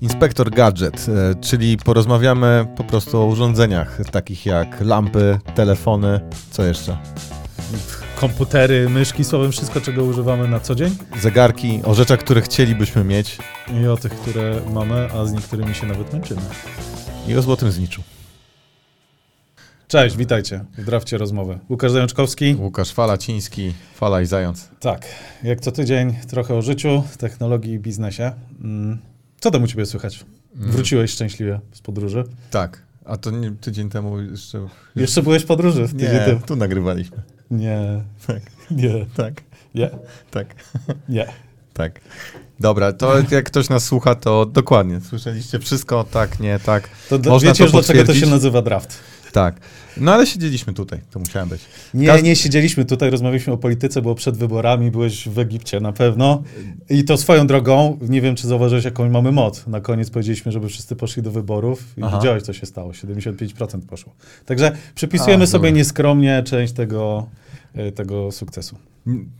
Inspektor Gadget, e, czyli porozmawiamy po prostu o urządzeniach takich jak lampy, telefony, co jeszcze? Komputery, myszki, słowem wszystko, czego używamy na co dzień Zegarki, o rzeczach, które chcielibyśmy mieć i o tych, które mamy, a z niektórymi się nawet męczymy. i o złotym zniczu. Cześć, witajcie w drafcie rozmowy. Łukasz Zajączkowski. Łukasz Falaciński, Fala i Zając. Tak, jak co tydzień trochę o życiu, technologii i biznesie. Mm, Co tam u ciebie słychać? Wróciłeś szczęśliwie z podróży. Tak, a to nie, tydzień temu jeszcze... Jeszcze byłeś w podróży Nie, temu. tu nagrywaliśmy. Nie, Tak, nie, tak, nie, tak, nie. tak. Dobra, to jak ktoś nas słucha, to dokładnie. Słyszeliście wszystko, tak, nie, tak. To Można wiecie to już, dlaczego to się nazywa draft. Tak. No ale siedzieliśmy tutaj, to musiałem być. Nie, Gaz- nie siedzieliśmy tutaj, rozmawialiśmy o polityce, było przed wyborami, byłeś w Egipcie na pewno. I to swoją drogą, nie wiem, czy zauważyłeś, jaką mamy moc. Na koniec powiedzieliśmy, żeby wszyscy poszli do wyborów i Aha. widziałeś, co się stało. 75% poszło. Także przypisujemy A, sobie nieskromnie część tego, y, tego sukcesu.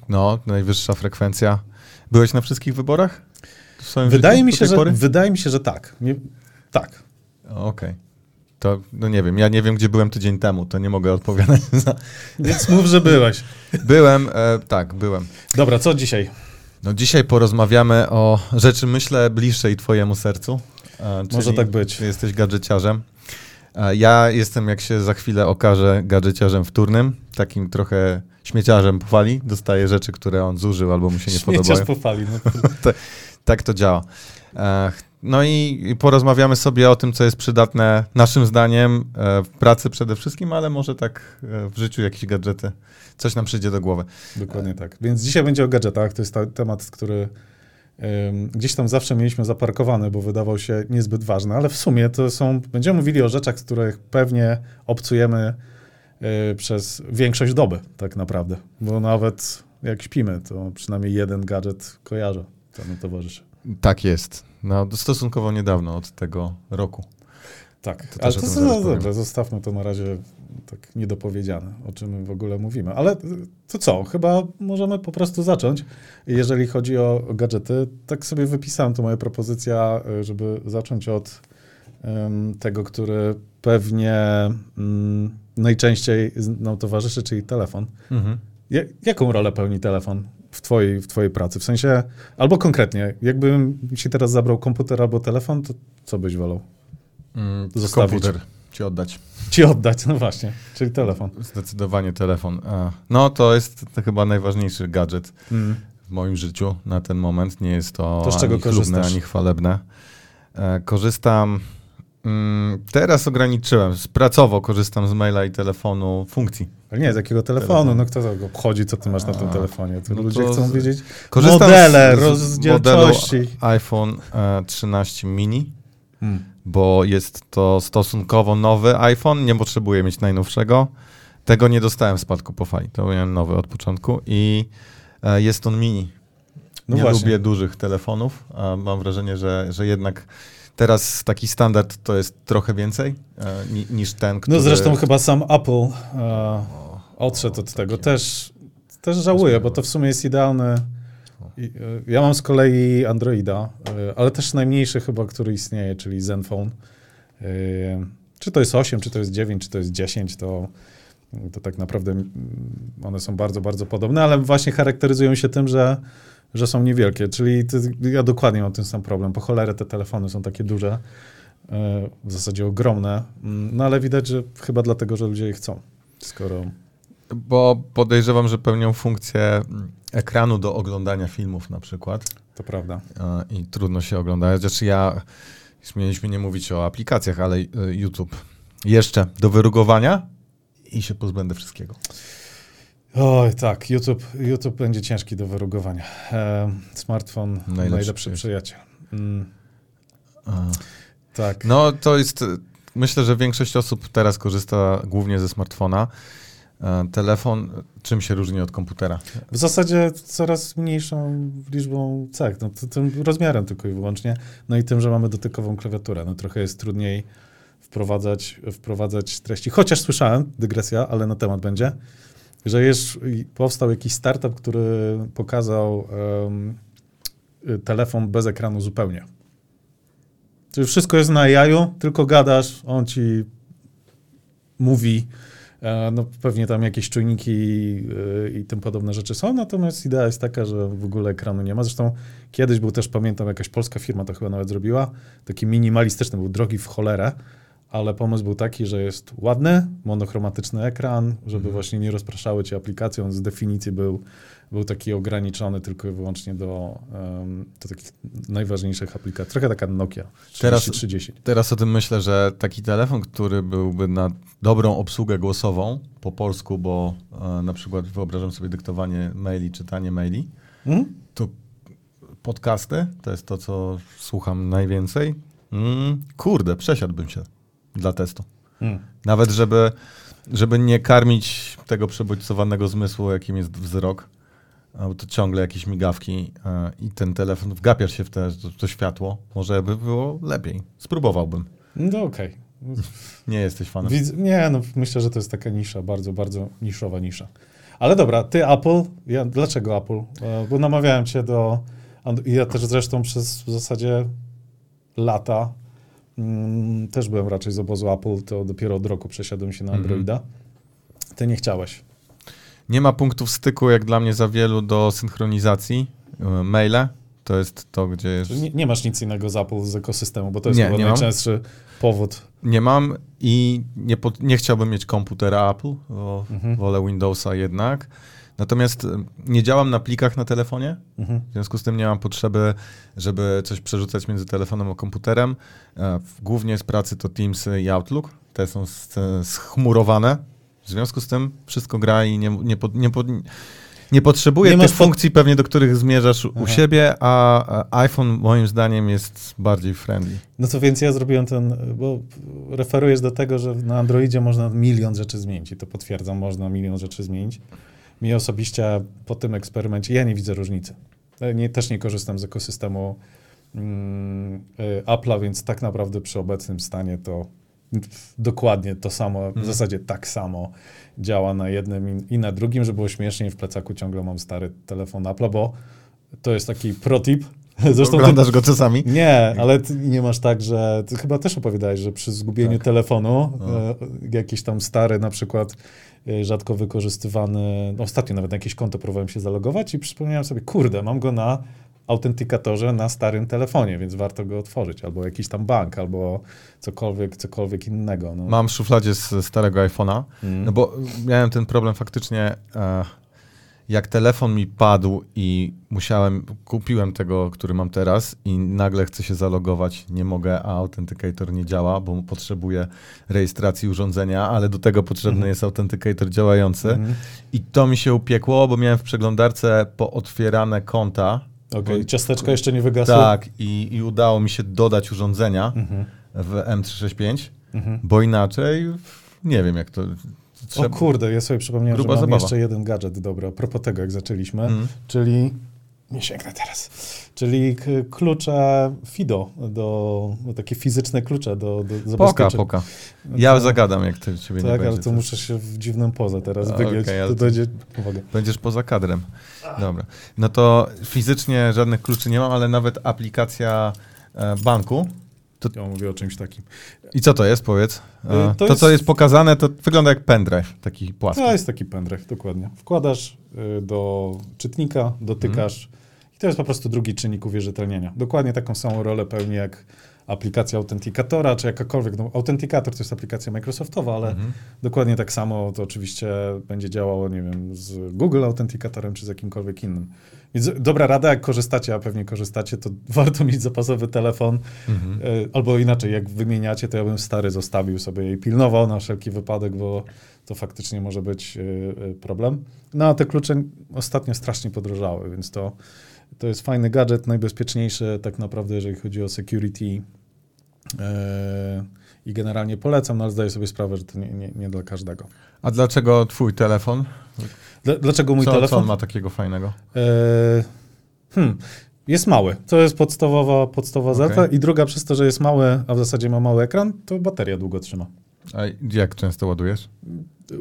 No, najwyższa frekwencja. Byłeś na wszystkich wyborach? Wydaje mi, się, że, wydaje mi się, że tak. Nie, tak. Okej. To, no nie wiem, ja nie wiem, gdzie byłem tydzień temu, to nie mogę odpowiadać za... Więc mów, że byłeś. Byłem, e, tak, byłem. Dobra, co dzisiaj? No dzisiaj porozmawiamy o rzeczy, myślę, bliższej twojemu sercu. E, Może tak być. Jesteś gadżeciarzem. E, ja jestem, jak się za chwilę okaże, gadżeciarzem wtórnym, takim trochę śmieciarzem po fali. Dostaje rzeczy, które on zużył albo mu się nie podobają. Śmieciarz po fali. No. Tak to działa. No i porozmawiamy sobie o tym, co jest przydatne naszym zdaniem e, w pracy przede wszystkim, ale może tak e, w życiu jakieś gadżety. Coś nam przyjdzie do głowy. Dokładnie tak. Więc dzisiaj będzie o gadżetach. To jest ta, temat, który ym, gdzieś tam zawsze mieliśmy zaparkowany, bo wydawał się niezbyt ważny, ale w sumie to są, będziemy mówili o rzeczach, z których pewnie obcujemy y, przez większość doby, tak naprawdę. Bo nawet jak śpimy, to przynajmniej jeden gadżet kojarzę, to nam towarzyszy. Tak jest. No, stosunkowo niedawno od tego roku. Tak, To ale to, no, dobra, zostawmy to na razie tak niedopowiedziane, o czym my w ogóle mówimy. Ale y, to co, chyba możemy po prostu zacząć. Jeżeli chodzi o, gadżety, tak sobie wypisałem, to moja propozycja, y, żeby zacząć od ym, tego, który pewnie ym, najczęściej nam towarzyszy, czyli telefon. Mhm. Ja, jaką rolę pełni telefon w twojej, w twojej pracy? W sensie, albo konkretnie, jakbym ci teraz zabrał komputer albo telefon, to co byś wolał? Mm, Zostawić. komputer ci oddać. Ci oddać, no właśnie, czyli telefon. Zdecydowanie telefon. No, to jest to chyba najważniejszy gadżet Mm. w moim życiu na ten moment. Nie jest to, To z czego ani chlubne, ani chwalebne. E, korzystam. Mm, teraz ograniczyłem. Pracowo korzystam z maila i telefonu funkcji. Ale nie, z jakiego telefonu? Telefon. No kto tego obchodzi, co ty masz na tym telefonie? To no ludzie to chcą z- wiedzieć Korzystam modele, z, z rozdzielczości. iPhone e, 13 mini, Hmm. bo jest to stosunkowo nowy iPhone. Nie potrzebuję mieć najnowszego. Tego nie dostałem w spadku po fali. To miałem nowy od początku i e, jest on mini. No nie właśnie. lubię dużych telefonów, mam wrażenie, że, że jednak teraz taki standard to jest trochę więcej e, ni, niż ten, który... No zresztą chyba sam Apple e, odszedł od tego. Też, też żałuję, bo to w sumie jest idealny. E, Ja mam z kolei Androida, e, ale też najmniejszy chyba, który istnieje, czyli Zenfone. E, Czy to jest 8, czy to jest 9, czy to jest 10, to, to tak naprawdę one są bardzo, bardzo podobne, ale właśnie charakteryzują się tym, że, że są niewielkie. Czyli ty, ja dokładnie mam ten sam problem. Po cholerę te telefony są takie duże, e, w zasadzie ogromne, Mm, no ale widać, że chyba dlatego, że ludzie je chcą. Skoro Bo podejrzewam, że pełnią funkcję mm, ekranu do oglądania filmów na przykład. to prawda. E, i trudno się ogląda. Znaczy ja, mieliśmy nie mówić o aplikacjach, ale e, YouTube jeszcze do wyrugowania i się pozbędę wszystkiego. Oj, tak, YouTube, YouTube będzie ciężki do wyrugowania. E, smartfon, najlepszy, Najlepszy przyjaciel. Mm, tak. No to jest, myślę, że większość osób teraz korzysta głównie ze smartfona. E, Telefon czym się różni od komputera? W zasadzie coraz mniejszą liczbą cech, no, tym rozmiarem tylko i wyłącznie, no i tym, że mamy dotykową klawiaturę. No trochę jest trudniej wprowadzać, wprowadzać treści. Chociaż słyszałem, dygresja, ale na temat będzie, że już powstał jakiś startup, który pokazał y, telefon bez ekranu zupełnie. Czyli wszystko jest na jaju, tylko gadasz, on ci mówi, e, no pewnie tam jakieś czujniki e, i tym podobne rzeczy są, natomiast idea jest taka, że w ogóle ekranu nie ma. Zresztą kiedyś był też, pamiętam, jakaś polska firma to chyba nawet zrobiła, taki minimalistyczny, był drogi w cholerę, ale pomysł był taki, że jest ładny, monochromatyczny ekran, żeby Mhm. właśnie nie rozpraszały cię aplikacje, on z definicji był, był taki ograniczony tylko i wyłącznie do, em, do takich najważniejszych aplikacji. Trochę taka Nokia Teraz- 3310. Teraz o tym myślę, że taki telefon, który byłby na dobrą obsługę głosową po polsku, bo e, na przykład wyobrażam sobie dyktowanie maili, czytanie maili, Mhm. to podcasty to jest to, co słucham najwięcej. Mm, kurde, przesiadłbym się dla testu. Mm. Nawet żeby, żeby nie karmić tego przebodźcowanego zmysłu, jakim jest wzrok, to ciągle jakieś migawki e, i ten telefon, wgapiasz się w te, to, to światło, może by było lepiej. Spróbowałbym. No okej. Nie jesteś fanem. Widz- Nie, no myślę, że to jest taka nisza, bardzo, bardzo niszowa nisza. Ale dobra, ty Apple, ja, dlaczego Apple? E, Bo namawiałem cię do, ja też zresztą przez w zasadzie lata mm, też byłem raczej z obozu Apple, to dopiero od roku przesiadłem się na Mhm. Androida. Ty nie chciałeś. Nie ma punktów styku, jak dla mnie, za wielu do synchronizacji. E, Maile to jest to, gdzie jest... Nie, nie masz nic innego z Apple, z ekosystemu, bo to jest Nie, chyba nie mam. najczęstszy powód. Nie mam i nie, pod, nie chciałbym mieć komputera Apple, bo Mhm. wolę Windowsa jednak. Natomiast nie działam na plikach na telefonie, Mhm. w związku z tym nie mam potrzeby, żeby coś przerzucać między telefonem a komputerem. E, Głównie z pracy to Teams i Outlook. Te są schmurowane. W związku z tym wszystko gra i nie, nie, pod- nie, pod- nie potrzebuje Nie tych pod- funkcji pewnie, do których zmierzasz u Aha. siebie, a iPhone moim zdaniem jest bardziej friendly. No to więc ja zrobiłem ten, bo referujesz do tego, że na Androidzie można milion rzeczy zmienić i to potwierdzam, można milion rzeczy zmienić. Mi osobiście po tym eksperymencie, ja nie widzę różnicy. Nie, też nie korzystam z ekosystemu mm, y, Apple'a, więc tak naprawdę przy obecnym stanie to dokładnie to samo, w Mhm. zasadzie tak samo działa na jednym i, na drugim, że było śmiesznie, w plecaku ciągle mam stary telefon Apple'a, bo to jest taki protip. Zresztą ty, Oglądasz go czasami? nie, ale ty nie masz tak, że ty chyba też opowiadałeś, że przy zgubieniu Tak. telefonu No. e, jakiś tam stary, na przykład rzadko wykorzystywany, no ostatnio nawet na jakieś konto próbowałem się zalogować i przypomniałem sobie, kurde, mam go na autentykatorze na starym telefonie, więc warto go otworzyć, albo jakiś tam bank, albo cokolwiek, cokolwiek innego. No. Mam w szufladzie z starego iPhone'a, Mm. no bo miałem ten problem faktycznie, e, jak telefon mi padł i musiałem, kupiłem tego, który mam teraz i nagle chcę się zalogować, nie mogę, a Authenticator nie działa, bo potrzebuję rejestracji urządzenia, ale do tego potrzebny Mhm. jest Authenticator działający. Mhm. I to mi się upiekło, bo miałem w przeglądarce pootwierane konta. Okej, Bo- ciasteczko jeszcze nie wygasło? Tak, i, i udało mi się dodać urządzenia Mhm. w M365, Mhm. bo inaczej nie wiem jak to... O kurde, ja sobie przypomniałem, Gruba że mam zabawa. jeszcze jeden gadżet dobry, a propos tego, jak zaczęliśmy, Mm. czyli, nie sięgnę teraz, czyli klucze FIDO, do, do takie fizyczne klucze do, do Poka, poka. No Ja to- zagadam, jak to ciebie nie Tak, będzie. ale to muszę się w dziwną pozę teraz wygiąć. to- będzie. Będziesz poza kadrem. Dobra. No to fizycznie żadnych kluczy nie mam, ale nawet aplikacja e, banku. Ja mówię o czymś takim. I co to jest, powiedz? Y, to to, co jest- jest pokazane, to wygląda jak pendrive, taki płaski. To jest taki pendrive, dokładnie. Wkładasz y, do czytnika, dotykasz Mhm. i to jest po prostu drugi czynnik uwierzytelnienia. Dokładnie taką samą rolę pełni jak aplikacja Authenticatora, czy jakakolwiek. No, Authenticator to jest aplikacja Microsoftowa, ale Mhm. dokładnie tak samo to oczywiście będzie działało, nie wiem, z Google Authenticatorem, czy z jakimkolwiek innym. Więc dobra rada, jak korzystacie, a pewnie korzystacie, to warto mieć zapasowy telefon, Mhm. E, Albo inaczej, jak wymieniacie, to ja bym stary zostawił sobie i pilnował na wszelki wypadek, bo to faktycznie może być e, e, problem. No a te klucze ostatnio strasznie podrożały, więc to, to jest fajny gadżet, najbezpieczniejszy tak naprawdę, jeżeli chodzi o security. I generalnie polecam, no ale zdaję sobie sprawę, że to nie, nie, nie dla każdego. A dlaczego twój telefon? Dla, dlaczego mój co, co telefon? on ma takiego fajnego? E, hmm, jest mały. To jest podstawowa, podstawowa Okej. zaleta. I druga, przez to, że jest mały, a w zasadzie ma mały ekran, to bateria długo trzyma. A jak często ładujesz?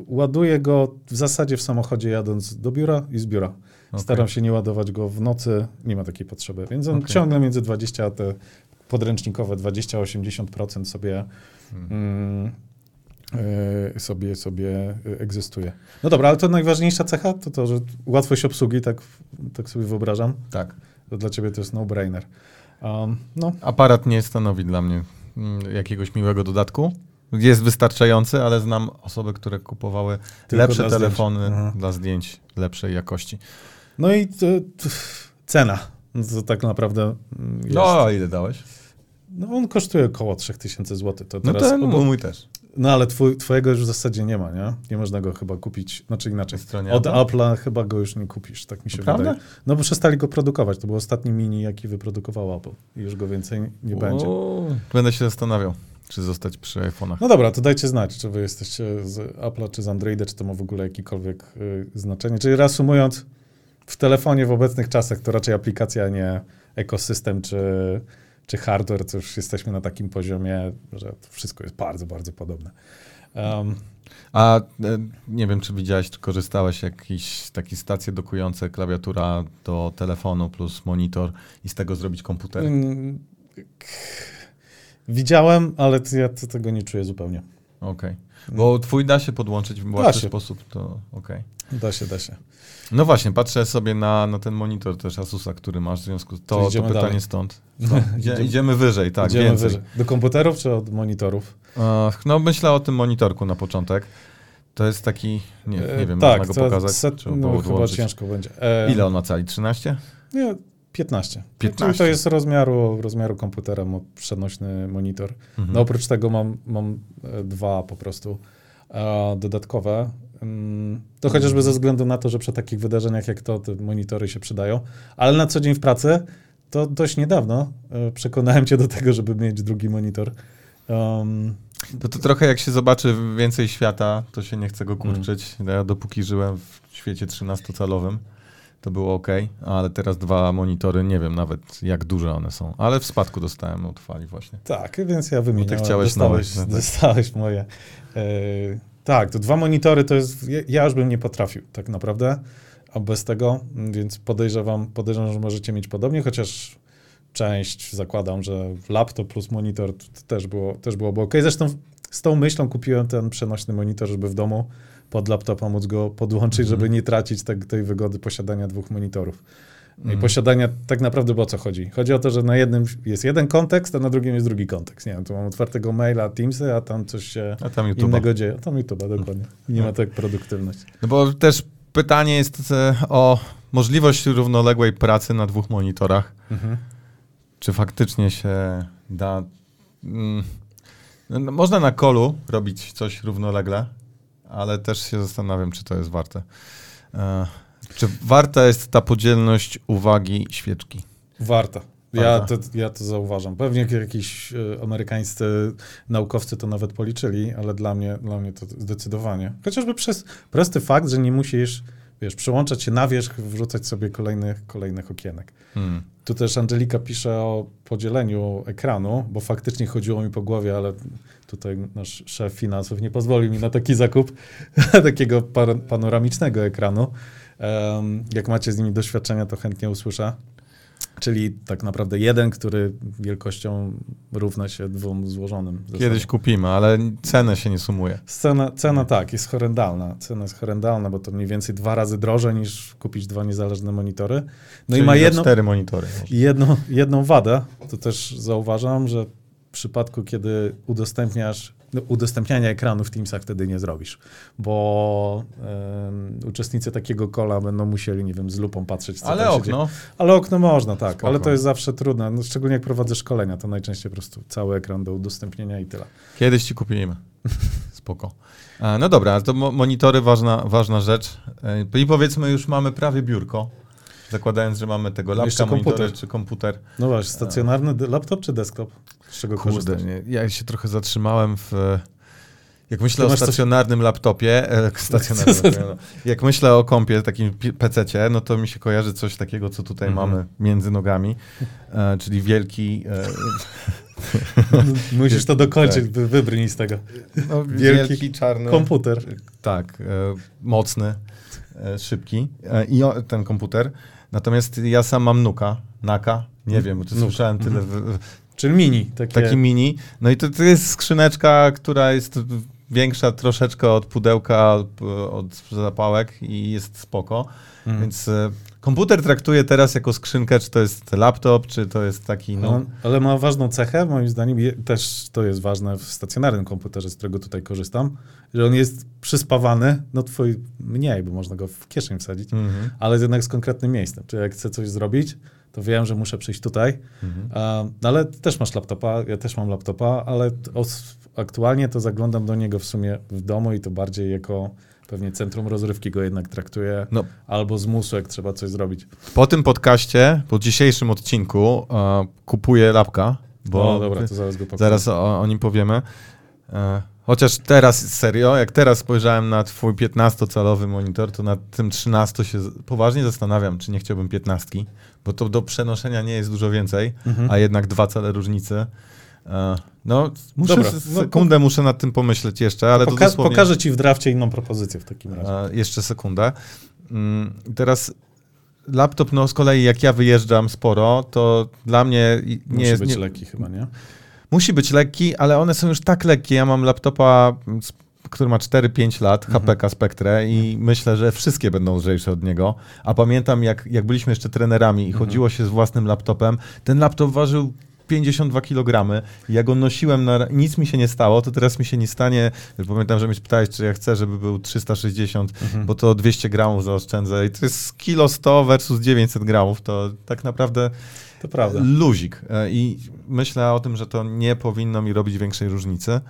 Ładuję go w zasadzie w samochodzie jadąc do biura i z biura. Okej. Staram się nie ładować go w nocy, nie ma takiej potrzeby. Więc on Okej. ciągle między 20 a te podręcznikowe 20-80% sobie, mm, y, sobie, sobie egzystuje. No dobra, ale to najważniejsza cecha to to, że łatwość obsługi, tak, tak sobie wyobrażam. Tak. To dla ciebie to jest no-brainer. Um, no, Aparat nie stanowi dla mnie mm, jakiegoś miłego dodatku. Jest wystarczający, ale znam osoby, które kupowały Tylko lepsze dla zdjęć. telefony Aha. dla zdjęć lepszej jakości. no i to, to, cena. No To tak naprawdę mm, jest. No, ile dałeś? No on kosztuje około 3000 zł. To No teraz, ten bo- mój też. no ale twój, twojego już w zasadzie nie ma, nie? Nie można go chyba kupić, znaczy inaczej. Na stronie Od Apple'a? Chyba go już nie kupisz, tak mi się Naprawdę? wydaje. No bo przestali go produkować. To był ostatni mini, jaki wyprodukował Apple. I już go więcej nie będzie. O, Będę się zastanawiał, czy zostać przy iPhone'ach. No dobra, to dajcie znać, czy wy jesteście z Apple'a, czy z Androida, czy to ma w ogóle jakiekolwiek y, znaczenie. Czyli reasumując, w telefonie w obecnych czasach to raczej aplikacja, a nie ekosystem, czy, czy hardware, to już jesteśmy na takim poziomie, że to wszystko jest bardzo, bardzo podobne. Um, A e, nie wiem, czy widziałeś, czy korzystałeś jakieś takie stacje dokujące klawiatura do telefonu plus monitor i z tego zrobić komputer? mm, widziałem, ale ja tego nie czuję zupełnie. Okej. Bo twój da się podłączyć w łatwy sposób, to okej. Da się, da się. No właśnie, patrzę sobie na, na ten monitor też Asusa, który masz, w związku z To to, pytanie dalej. stąd. No, idzie, idziemy wyżej, tak, Idziemy więcej. wyżej. Do komputerów, czy od monitorów? Ach, no myślę o tym monitorku na początek. To jest taki, nie, nie E, wiem, tak, można go pokazać, set- no, chyba ciężko będzie. E, Ile on ma cali? 13? Nie, 15. 15. To jest rozmiaru, rozmiaru komputera, przenośny monitor. Mhm. No oprócz tego mam, mam e, dwa po prostu e, dodatkowe. Mm, To chociażby ze względu na to, że przy takich wydarzeniach jak to, te monitory się przydają. Ale na co dzień w pracy, to dość niedawno e, przekonałem cię do tego, żeby mieć drugi monitor. Um, To, to trochę jak się zobaczy więcej świata, to się nie chce go Mm. kurczyć. Ja dopóki żyłem w świecie 13-calowym, to było ok, ale teraz dwa monitory, nie wiem nawet jak duże one są, ale w spadku dostałem od fali właśnie. Tak, więc ja wymieniałem. chciałeś dostałeś, nowe, no tak. dostałeś moje. E, tak, to dwa monitory to jest. Ja, już bym nie potrafił, tak naprawdę. A bez tego, m, więc podejrzewam, podejrzewam, że możecie mieć podobnie, chociaż część zakładam, że laptop plus monitor to też, było, też byłoby ok. Zresztą z tą myślą kupiłem ten przenośny monitor, żeby w domu pod laptopa móc go podłączyć, Mhm. żeby nie tracić te, tej wygody posiadania dwóch monitorów. No I Mhm. posiadania tak naprawdę bo o co chodzi? Chodzi o to, że na jednym jest jeden kontekst, a na drugim jest drugi kontekst. Nie wiem, tu mam otwartego maila, Teamsy, a tam coś się A tam innego dzieje. A Tam YouTube'a, dokładnie. Nie ma tak produktywność. No bo też pytanie jest e, o możliwość równoległej pracy na dwóch monitorach. Czy faktycznie się da. Mm, no, można na kolu robić coś równolegle, ale też się zastanawiam, czy to jest warte. E, czy warta jest ta podzielność uwagi świeczki? Warta. Ja to, ja to zauważam. Pewnie jakiś e, amerykańscy naukowcy to nawet policzyli, ale dla mnie, dla mnie to zdecydowanie. Chociażby przez prosty fakt, że nie musisz, wiesz, przełączać się na wierzch, wrzucać sobie kolejnych, kolejnych okienek. Hmm. Tu też Angelika pisze o podzieleniu ekranu, bo faktycznie chodziło mi po głowie, ale tutaj nasz szef finansów nie pozwolił mi na taki zakup takiego panoramicznego ekranu. Em, jak macie z nimi doświadczenia, to chętnie usłyszę. Czyli tak naprawdę jeden, który wielkością równa się dwóm złożonym. Kiedyś kupimy, ale cenę się nie sumuje. Cena, cena tak, jest horrendalna. Cena jest horrendalna, bo to mniej więcej dwa razy drożej niż kupić dwa niezależne monitory. No Czyli i ma jedno, cztery monitory. jedną, jedną wadę, to też zauważam, że w przypadku, kiedy udostępniasz, udostępniania ekranu w Teamsach wtedy nie zrobisz, bo em, uczestnicy takiego kola będą musieli, nie wiem, z lupą patrzeć, co Ale okno. Ale okno można, tak, Spoko. ale to jest zawsze trudne, no, szczególnie jak prowadzę szkolenia, to najczęściej po prostu cały ekran do udostępnienia i tyle. Kiedyś ci kupimy. Spoko. E, No dobra, to mo- monitory ważna, ważna rzecz. E, I powiedzmy już mamy prawie biurko. Zakładając, że mamy tego monitory komputer. czy komputer. No właśnie, stacjonarny laptop czy desktop? Z czego Kurde, korzystasz? nie, ja się trochę zatrzymałem w... Jak myślę o masz coś- stacjonarnym laptopie, e, stacjonarnym, no. jak myślę o kompie, takim PC-cie, no to mi się kojarzy coś takiego, co tutaj Mhm. mamy między nogami, e, czyli wielki, e, Musisz to dokończyć, Tak. wy, wybrnij z tego. no, Wielki wielki czarny Komputer. Tak, e, mocny, e, szybki e, i o, ten komputer. Natomiast ja sam mam nuka, naka, nie wiem, bo to Nuka. słyszałem tyle, w, w- Czyli mini. Takie... Taki mini. No i to, to jest skrzyneczka, która jest większa troszeczkę od pudełka, od, zapałek i jest spoko. Mhm. Więc e, komputer traktuję teraz jako skrzynkę, czy to jest laptop, czy to jest taki, no... No, ale ma ważną cechę, moim zdaniem, je- też to jest ważne w stacjonarnym komputerze, z którego tutaj korzystam, że on jest przyspawany, no twój mniej, bo można go w kieszeń wsadzić, Mhm. ale jednak z konkretnym miejscem. Czyli jak chcę coś zrobić, to wiem, że muszę przyjść tutaj, Mhm. no ale ty też masz laptopa, ja też mam laptopa, ale aktualnie to zaglądam do niego w sumie w domu i to bardziej jako pewnie centrum rozrywki go jednak traktuję, No, albo zmusu, jak trzeba coś zrobić. po tym podcaście, po dzisiejszym odcinku e, kupuję lapka, bo Bo dobra, to zaraz go pokażę. zaraz o, o nim powiemy. E, chociaż teraz, serio, jak teraz spojrzałem na twój 15-calowy monitor, to nad tym 13 się poważnie zastanawiam, czy nie chciałbym 15, bo to do przenoszenia nie jest dużo więcej, Mhm. a jednak dwa cale różnicy. E, no, muszę, Dobra, s- no, sekundę muszę nad tym pomyśleć jeszcze, ale to Poka- dosłownie... Pokażę ci w drafcie inną propozycję w takim razie. E, jeszcze sekundę. Mm, Teraz laptop, no z kolei jak ja wyjeżdżam sporo, to dla mnie nie Musi jest... być nie, lekki chyba, nie? Musi być lekki, ale one są już tak lekkie. Ja mam laptopa, mm, który ma 4-5 lat, Mhm. HPK Spectre i myślę, że wszystkie będą lżejsze od niego. A pamiętam, jak, jak byliśmy jeszcze trenerami i Mhm. chodziło się z własnym laptopem, ten laptop ważył 52 kg. Ja go nosiłem, na, nic mi się nie stało, to teraz mi się nie stanie. Pamiętam, że mnie pytałeś, czy ja chcę, żeby był 360, Mhm. bo to 200 gramów zaoszczędzę. I to jest kilo 100 versus 900 gramów. To tak naprawdę To prawda. luzik. E, I myślę o tym, że to nie powinno mi robić większej różnicy.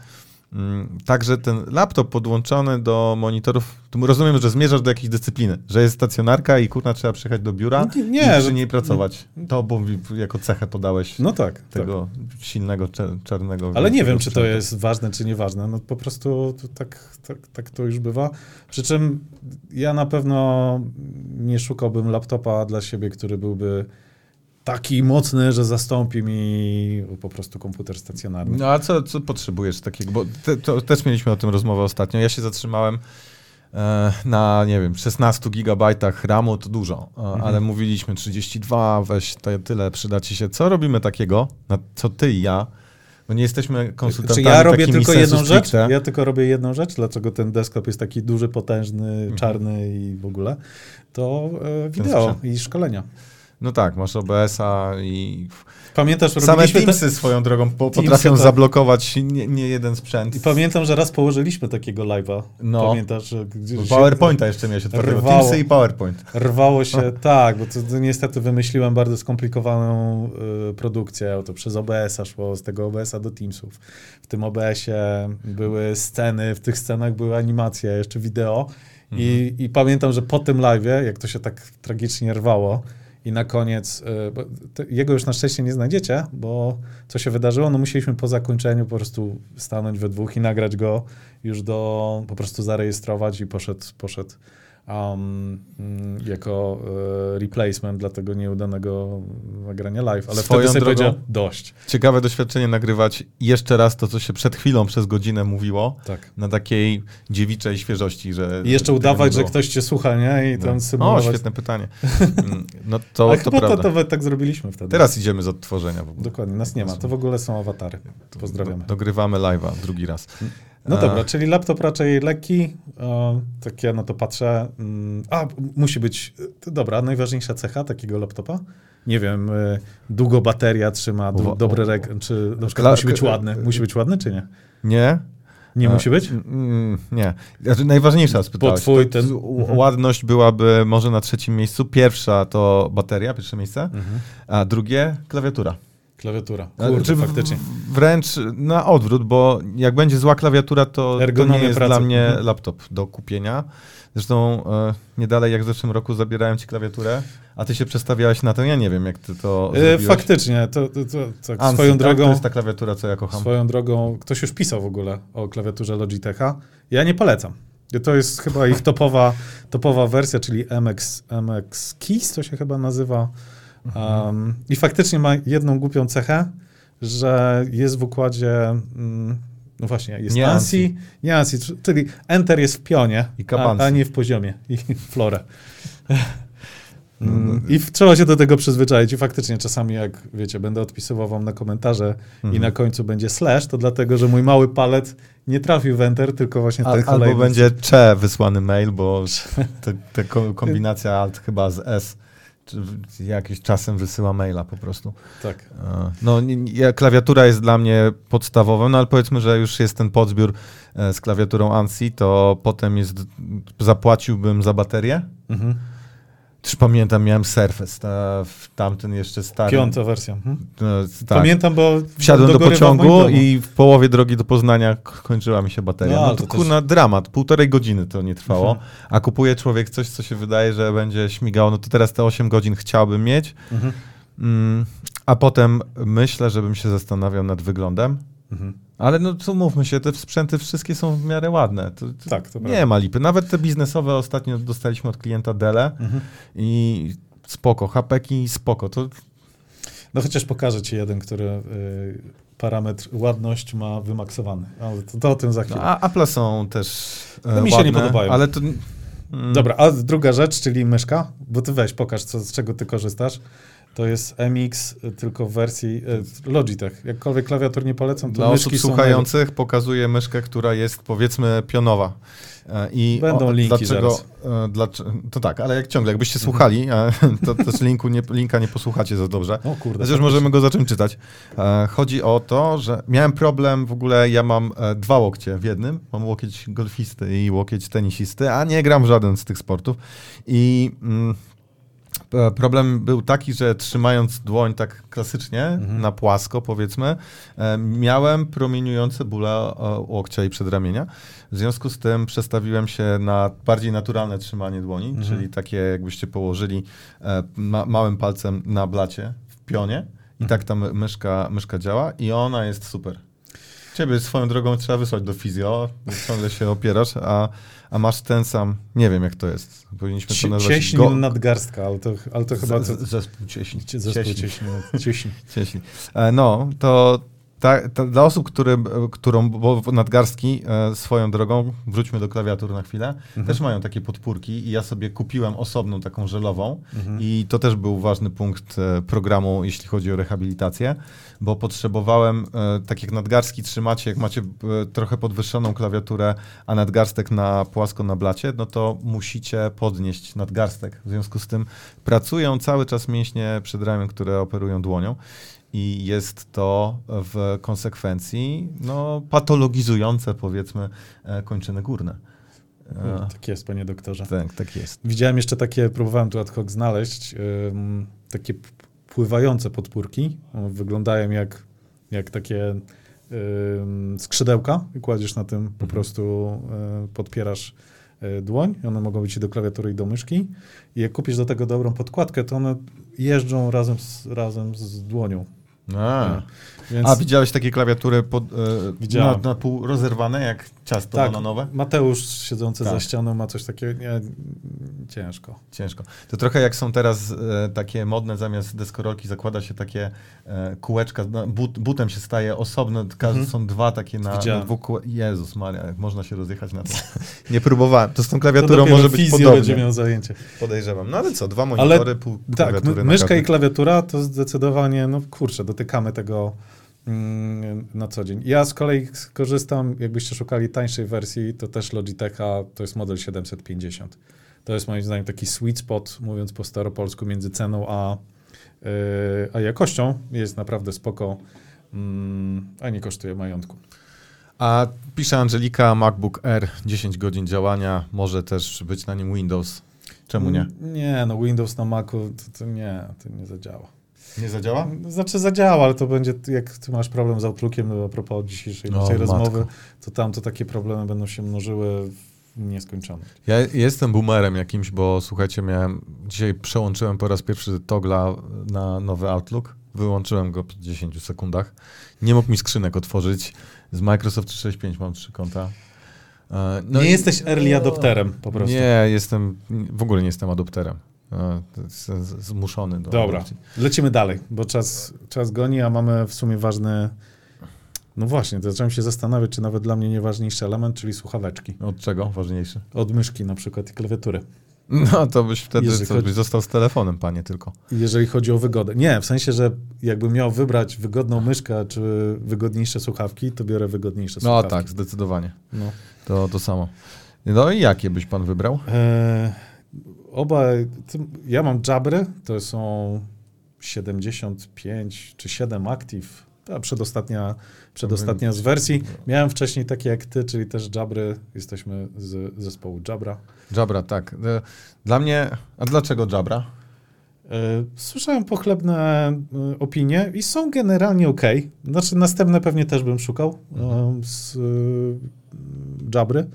Mm, Także ten laptop podłączony do monitorów, to rozumiem, że zmierzasz do jakiejś dyscypliny, że jest stacjonarka i kurna trzeba przyjechać do biura Nie, i nie, przy że- niej pracować. To bo jako cechę podałeś No tak, tak. tego silnego czer- czarnego. Ale nie wiem, czy to jest ważne, czy nieważne. No po prostu tak, tak, tak to już bywa. Przy czym ja na pewno nie szukałbym laptopa dla siebie, który byłby taki mocny, że zastąpi mi po prostu komputer stacjonarny. No a co, co potrzebujesz takiego? Bo te, to też mieliśmy o tym rozmowę ostatnio. Ja się zatrzymałem e, na, nie wiem, 16 gigabajtach RAMu, to dużo, e, Mhm. ale mówiliśmy 32, weź to, tyle, przyda ci się. Co robimy takiego, na co ty i ja, bo nie jesteśmy konsultantami Czy ja robię tylko jedną rzecz? stricte. Ja tylko robię jedną rzecz, dlaczego ten desktop jest taki duży, potężny, czarny i w ogóle? To e, wideo i szkolenia. No tak, masz OBS-a i Pamiętasz, same robiliśmy te- Teamsy swoją drogą po, Teamsy, potrafią tak. zablokować nie, nie jeden sprzęt. I pamiętam, że raz położyliśmy takiego live'a. No. Pamiętasz, że PowerPointa jeszcze miałeś otwartego. rwało. Teamsy i PowerPoint. Rwało się, tak, bo to, to niestety wymyśliłem bardzo skomplikowaną y, produkcję. To przez OBS-a szło, z tego OBS-a do Teamsów. W tym OBS-ie były sceny, w tych scenach były animacje, jeszcze wideo. I, I pamiętam, że po tym live'ie, jak to się tak tragicznie rwało, i na koniec, te, jego już na szczęście nie znajdziecie, bo co się wydarzyło? No musieliśmy po zakończeniu po prostu stanąć we dwóch i nagrać go już do, po prostu zarejestrować i poszedł, poszedł um, mm, jako e, replacement dla tego nieudanego nagrania live. Ale Swoją wtedy sobie drogą- powiedział, dość. Ciekawe doświadczenie nagrywać jeszcze raz to, co się przed chwilą przez godzinę mówiło, Tak. na takiej dziewiczej świeżości, że... I jeszcze udawać, że ktoś cię słucha, nie? I No. tam O, symulować. świetne pytanie. Mm, No to, Ale to chyba to, prawda. to tak zrobiliśmy wtedy. Teraz idziemy z odtworzenia. Dokładnie, nas nie ma. To w ogóle są awatary. Pozdrawiamy. Do, dogrywamy live'a drugi raz. No dobra, czyli laptop raczej lekki, o, tak ja na to patrzę. Mm, A, musi być, to dobra, najważniejsza cecha takiego laptopa? Nie wiem, y, długo bateria trzyma, dobry rek, czy na przykład musi być k- ładny. Musi być ładny, czy nie? Nie? Nie A, musi być? Nie. Znaczy, najważniejsza spytałeś. twój ten- Mhm. Ładność byłaby może na trzecim miejscu. Pierwsza to bateria, pierwsze miejsce, Mhm. a drugie klawiatura. Klawiatura. Kurde, w- faktycznie. Wręcz na odwrót, bo jak będzie zła klawiatura, to, to nie jest pracy. dla mnie Mhm. laptop do kupienia. Zresztą e, nie dalej jak w zeszłym roku zabierałem ci klawiaturę, a ty się przestawiałeś na to. Ja nie wiem, jak ty to E, zrobiłeś. faktycznie, to, to, to, tak, Ansi, swoją tak? drogą... To jest ta klawiatura, co ja kocham. Swoją drogą, ktoś już pisał w ogóle o klawiaturze Logitecha. Ja nie polecam. To jest chyba ich topowa, topowa wersja, czyli MX, MX Keys, to się chyba nazywa. Um, I faktycznie ma jedną głupią cechę, że jest w układzie, mm, no właśnie, jest Nie ANSI, nie ANSI, czyli Enter jest w pionie, I a, a nie w poziomie i florę. Mm, I w, trzeba się do tego przyzwyczaić. I faktycznie czasami, jak wiecie, będę odpisywał wam na komentarze i Mhm. na końcu będzie slash, to dlatego, że mój mały palec nie trafił w enter, tylko właśnie ten albo kolejny. będzie cze wysłany mail, bo ko- kombinacja alt chyba z S jakiś czasem wysyła maila po prostu. Tak. E, No, ja- klawiatura jest dla mnie podstawową, no ale powiedzmy, że już jest ten podzbiór e, z klawiaturą ANSI, to potem jest, zapłaciłbym za baterię. Mhm. Też pamiętam, miałem Surface, ta, w tamten jeszcze stary. Piąta wersja. Mhm. E, tak. Pamiętam, bo Wsiadłem do moim pociągu i w połowie drogi do Poznania kończyła mi się bateria. No, No, to to kurna dramat, półtorej godziny to nie trwało, Mhm. a kupuje człowiek coś, co się wydaje, że będzie śmigało, no to teraz te 8 godzin chciałbym mieć, Mhm. mm, a potem myślę, żebym się zastanawiał nad wyglądem, Mhm. Ale no co mówmy się, te sprzęty wszystkie są w miarę ładne. To, to Tak, to nie prawda. ma lipy. Nawet te biznesowe ostatnio dostaliśmy od klienta Dele Mhm. i spoko, hapeki spoko, to No chociaż pokażę ci jeden, który y, parametr ładność ma wymaksowany. Ale to, to o tym za chwilę. no, a Apple są też e, No mi się nie podobają. Ale to... mm, Dobra, a druga rzecz, czyli myszka, bo ty weź, pokaż, co, z czego ty korzystasz. To jest MX, y, tylko w wersji y, Logitech. Jakkolwiek klawiatur nie polecam, to Dla osób są słuchających pokazuję myszkę, która jest powiedzmy pionowa. E, I Będą linki dlaczego, e, Dlaczego, to tak, ale jak ciągle, jakbyście słuchali, e, to też linku nie, linka nie posłuchacie za dobrze. O kurde. Chociaż możemy go zacząć czytać. Chodzi o to, że miałem problem, w ogóle ja mam dwa łokcie w jednym. Mam łokieć golfisty i łokieć tenisisty, a nie gram w żaden z tych sportów. I mm, problem był taki, że trzymając dłoń tak klasycznie, Mhm. na płasko powiedzmy, e, miałem promieniujące bóle e, łokcia i przedramienia. W związku z tym przestawiłem się na bardziej naturalne trzymanie dłoni, Mhm. czyli takie jakbyście położyli e, ma, małym palcem na blacie w pionie i Mhm. tak ta my- myszka, myszka działa i ona jest super. Ciebie swoją drogą trzeba wysłać do fizjo, ciągle się opierasz, a, a masz ten sam, nie wiem jak to jest, powinniśmy to nazwać Cieśń go- nadgarstka, ale to, ale to chyba... To, zespół cieśni. cie- zespół. E, No, to ta, ta, dla osób, które, którą, bo nadgarstki e, swoją drogą, wróćmy do klawiatur na chwilę, Mhm. też mają takie podpórki i ja sobie kupiłem osobną taką żelową Mhm. i to też był ważny punkt e, programu, jeśli chodzi o rehabilitację, bo potrzebowałem, e, tak jak nadgarstki trzymacie, jak macie trochę podwyższoną klawiaturę, a nadgarstek na płasko na blacie, no to musicie podnieść nadgarstek. W związku z tym pracują cały czas mięśnie przedramion, które operują dłonią i jest to w konsekwencji no, patologizujące, powiedzmy, e, kończyny górne. E, Tak jest, panie doktorze. tak, tak jest. Widziałem jeszcze takie, próbowałem tu ad hoc znaleźć, ym, takie pływające podpórki. Wyglądają jak, jak takie ym, skrzydełka i kładziesz na tym, po Mhm. prostu y, podpierasz dłoń. One mogą być i do klawiatury i do myszki. I jak kupisz do tego dobrą podkładkę, to one jeżdżą razem z, razem z dłonią. A, Więc a widziałeś takie klawiatury pod, e, na, na pół rozerwane, jak ciasto tak, bananowe? Mateusz siedzący Tak. za ścianą ma coś takiego, nie, ciężko. Ciężko. To trochę jak są teraz e, takie modne, zamiast deskorolki zakłada się takie e, kółeczka, no, but, butem się staje osobno, Mhm. są dwa takie na, na dwóch kół... Jezus Maria, jak można się rozjechać na to. Nie próbowałem. To z tą klawiaturą może być podobnie. będzie miał zajęcie. Podejrzewam. No ale co, dwa monitory, pół Tak, klawiatury na myszka i klawiatura to zdecydowanie, no kurczę, dotykamy tego mm, na co dzień. Ja z kolei korzystam, jakbyście szukali tańszej wersji, to też Logitecha, to jest model 750. To jest moim zdaniem taki sweet spot, mówiąc po staropolsku, między ceną a, yy, a jakością. Jest naprawdę spoko, mm, a nie kosztuje majątku. A pisze Angelika, MacBook Air, 10 godzin działania, może też być na nim Windows. Czemu nie? Nie, no Windows na Macu to, to nie, to nie zadziała. Nie zadziała? Znaczy zadziała, ale to będzie, jak ty masz problem z Outlookiem, no a propos dzisiejszej O, naszej rozmowy, to tam to takie problemy będą się mnożyły w nieskończoność. Ja jestem boomerem jakimś, bo słuchajcie, miałem, dzisiaj przełączyłem po raz pierwszy togla na nowy Outlook, wyłączyłem go po 10 sekundach, nie mógł mi skrzynek otworzyć, z Microsoft 365 mam trzy konta. E, No nie i- jesteś early adopterem po prostu. Nie, jestem, w ogóle nie jestem adopterem. Zmuszony do Dobra, adopcji. lecimy dalej, bo czas, czas goni, a mamy w sumie ważny... No właśnie, to zacząłem się zastanawiać, czy nawet dla mnie nieważniejszy element, czyli słuchaweczki. Od czego ważniejszy? Od myszki na przykład i klawiatury. No to byś wtedy Jeżeli chodzi- byś został z telefonem, panie, tylko. Jeżeli chodzi o wygodę. Nie, w sensie, że jakbym miał wybrać wygodną myszkę czy wygodniejsze słuchawki, to biorę wygodniejsze No słuchawki. tak, zdecydowanie. No. To, to samo. No i jakie byś pan wybrał? E, oba, ja mam Jabry, to są 75 czy 7 Active, ta przedostatnia, przedostatnia z wersji. Miałem wcześniej takie jak ty, czyli też Jabry, jesteśmy z zespołu Jabra. Jabra, tak. E, Dla mnie, a dlaczego Jabra? E, Słyszałem pochlebne e, opinie i są generalnie ok. Znaczy, następne pewnie też bym szukał e, z Jabry.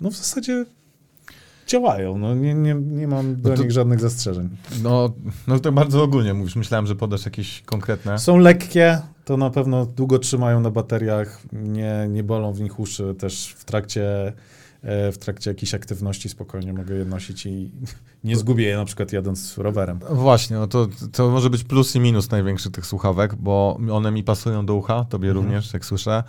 No w zasadzie działają. No, nie, nie, nie mam do No to- nich żadnych zastrzeżeń. No, no to bardzo ogólnie mówisz. Myślałem, że podasz jakieś konkretne. Są lekkie, to na pewno długo trzymają na bateriach, nie, nie bolą w nich uszy. Też w trakcie, w trakcie jakiejś aktywności spokojnie mogę je nosić i nie zgubię je na przykład jadąc rowerem. Właśnie, no to, to może być plus i minus największy tych słuchawek, bo one mi pasują do ucha, tobie Mhm. również, jak słyszę,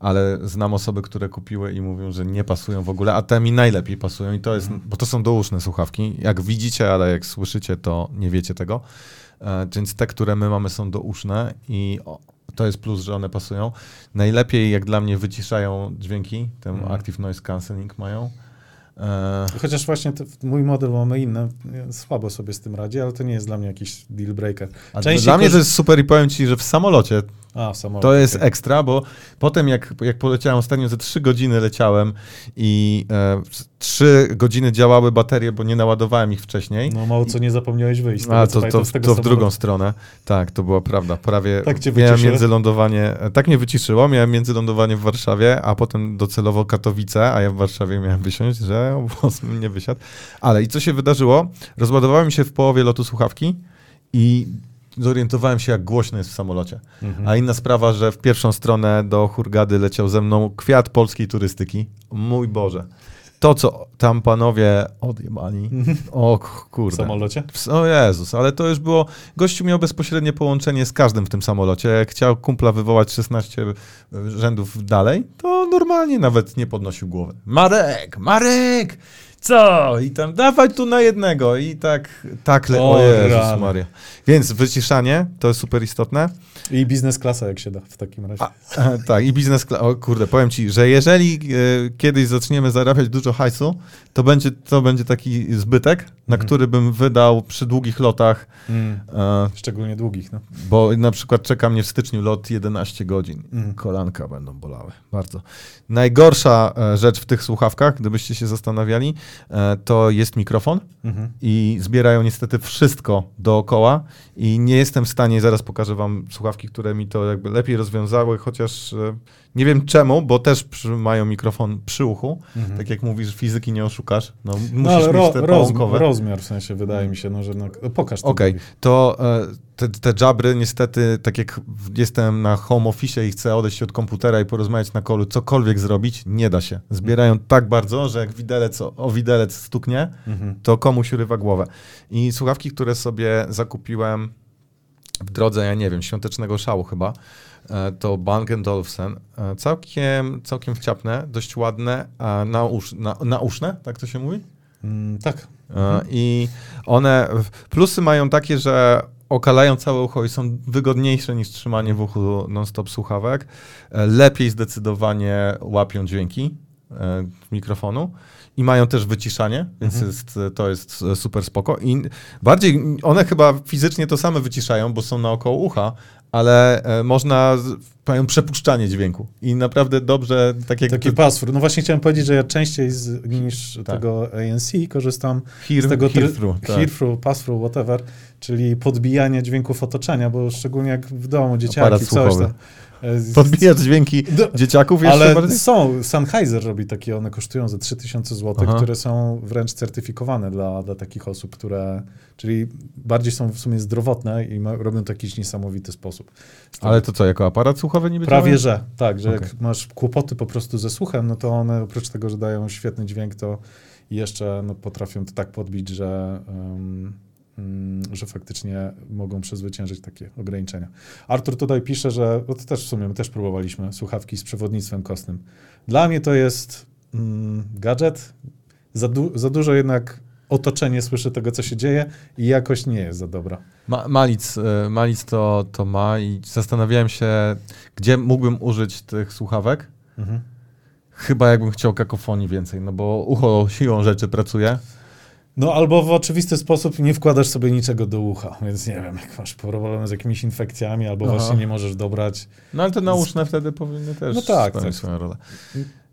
ale znam osoby, które kupiły i mówią, że nie pasują w ogóle, a te mi najlepiej pasują i to jest, Mhm. bo to są douszne słuchawki. Jak widzicie, ale jak słyszycie, to nie wiecie tego. E, więc te, które my mamy, są douszne i to jest plus, że one pasują. Najlepiej, jak dla mnie, wyciszają dźwięki, ten Mhm. Active Noise Cancelling mają. E, Chociaż właśnie mój model mamy inny, słabo sobie z tym radzi, ale to nie jest dla mnie jakiś deal breaker. a Częściej dla mnie to jest super i powiem ci, że w samolocie A, w samolocie. To jest ekstra, bo potem jak, jak poleciałem ostatnio, ze 3 godziny leciałem i e, 3 godziny działały baterie, bo nie naładowałem ich wcześniej. No mało co nie zapomniałeś wyjść. A co to, to, z tego to w drugą stronę. Tak, to była prawda. Prawie Tak cię miałem międzylądowanie, e, tak mnie wyciszyło, miałem międzylądowanie w Warszawie, a potem docelowo Katowice, a ja w Warszawie miałem wysiąść, że obóz nie wysiadł. Ale i co się wydarzyło? Rozładowałem się w połowie lotu słuchawki i zorientowałem się, jak głośno jest w samolocie. Mhm. A inna sprawa, że w pierwszą stronę do Hurgady leciał ze mną kwiat polskiej turystyki. Mój Boże. To, co tam panowie odjebali. O k- W kurde. samolocie? O Jezus, ale to już było. Gościu miał bezpośrednie połączenie z każdym w tym samolocie. Jak chciał kumpla wywołać 16 rzędów dalej, to normalnie nawet nie podnosił głowy. Marek, Marek! Co? I tam dawaj tu na jednego. I tak, tak le... O, O Jezus. Maria. Więc wyciszanie to jest super istotne. I biznes klasa, jak się da w takim razie. A, tak, i biznes. kla- O kurde, powiem ci, że jeżeli e, kiedyś zaczniemy zarabiać dużo hajsu, to będzie, to będzie taki zbytek, na Mhm. który bym wydał przy długich lotach, Mm. e, Szczególnie długich, no. bo na przykład czeka mnie w styczniu lot 11 godzin. Mm. Kolanka będą bolały, bardzo. Najgorsza e, rzecz w tych słuchawkach, gdybyście się zastanawiali, to jest mikrofon Mhm. i zbierają niestety wszystko dookoła i nie jestem w stanie, zaraz pokażę wam słuchawki, które mi to jakby lepiej rozwiązały, chociaż e, nie wiem czemu, bo też przy, mają mikrofon przy uchu. Mhm. Tak jak mówisz, fizyki nie oszukasz, no musisz No ale mieć ro, te roz, połąkowe. rozmiar w sensie wydaje mi się, no, że no, no, pokaż to. Okej, drugi. to te, te jabry niestety, tak jak jestem na home office i chcę odejść od komputera i porozmawiać na kolu, cokolwiek zrobić, nie da się. Zbierają tak bardzo, że jak widelec o, o widelec stuknie, Mhm. to komuś urywa głowę. I słuchawki, które sobie zakupiłem w drodze, ja nie wiem, świątecznego szału chyba, to Bang Olufsen. E, Całkiem, całkiem wciapne, dość ładne, a nausz, na, nauszne, tak to się mówi? Mm, tak. E, I one, plusy mają takie, że okalają całe ucho i są wygodniejsze niż trzymanie w uchu non-stop słuchawek. E, Lepiej zdecydowanie łapią dźwięki e, mikrofonu i mają też wyciszanie, więc Mhm. jest, to jest e, super spoko. I bardziej, one chyba fizycznie to same wyciszają, bo są naokoło ucha, ale e, można, mają przepuszczanie dźwięku i naprawdę dobrze, tak jak Taki password. No właśnie chciałem powiedzieć, że ja częściej z, niż Tak. tego ANC korzystam hear, z tego hear through. Tak. hear through, pass through, whatever, czyli podbijanie dźwięków otoczenia, bo szczególnie jak w domu dzieciaki, Aparat coś tam. Z- Podbijać dźwięki Do- dzieciaków jeszcze Ale bardziej? są, Sennheiser robi takie, one kosztują za 3000 zł, Aha. które są wręcz certyfikowane dla, dla takich osób, które, czyli bardziej są w sumie zdrowotne i ma, robią to w jakiś niesamowity sposób. Tego- Ale to co, jako aparat słuchowy niby Prawie działają? że, tak, że Okej. jak masz kłopoty po prostu ze słuchem, no to one oprócz tego, że dają świetny dźwięk, to jeszcze no, potrafią to tak podbić, że, um, że faktycznie mogą przezwyciężyć takie ograniczenia. Artur tutaj pisze, że no to też w sumie my też próbowaliśmy słuchawki z przewodnictwem kostnym. Dla mnie to jest mm, gadżet, za, du- za dużo jednak otoczenie słyszy tego, co się dzieje i jakość nie jest za dobra. Ma, Malic, e, Malic to, to ma i zastanawiałem się, gdzie mógłbym użyć tych słuchawek. Mhm. Chyba jakbym chciał kakofonii więcej, no bo ucho siłą rzeczy pracuje. No albo w oczywisty sposób nie wkładasz sobie niczego do ucha, więc nie wiem, jak masz problem z jakimiś infekcjami, albo Aha. właśnie nie możesz dobrać. No ale te nauszne wtedy powinny też No tak, tak. swoją rolę.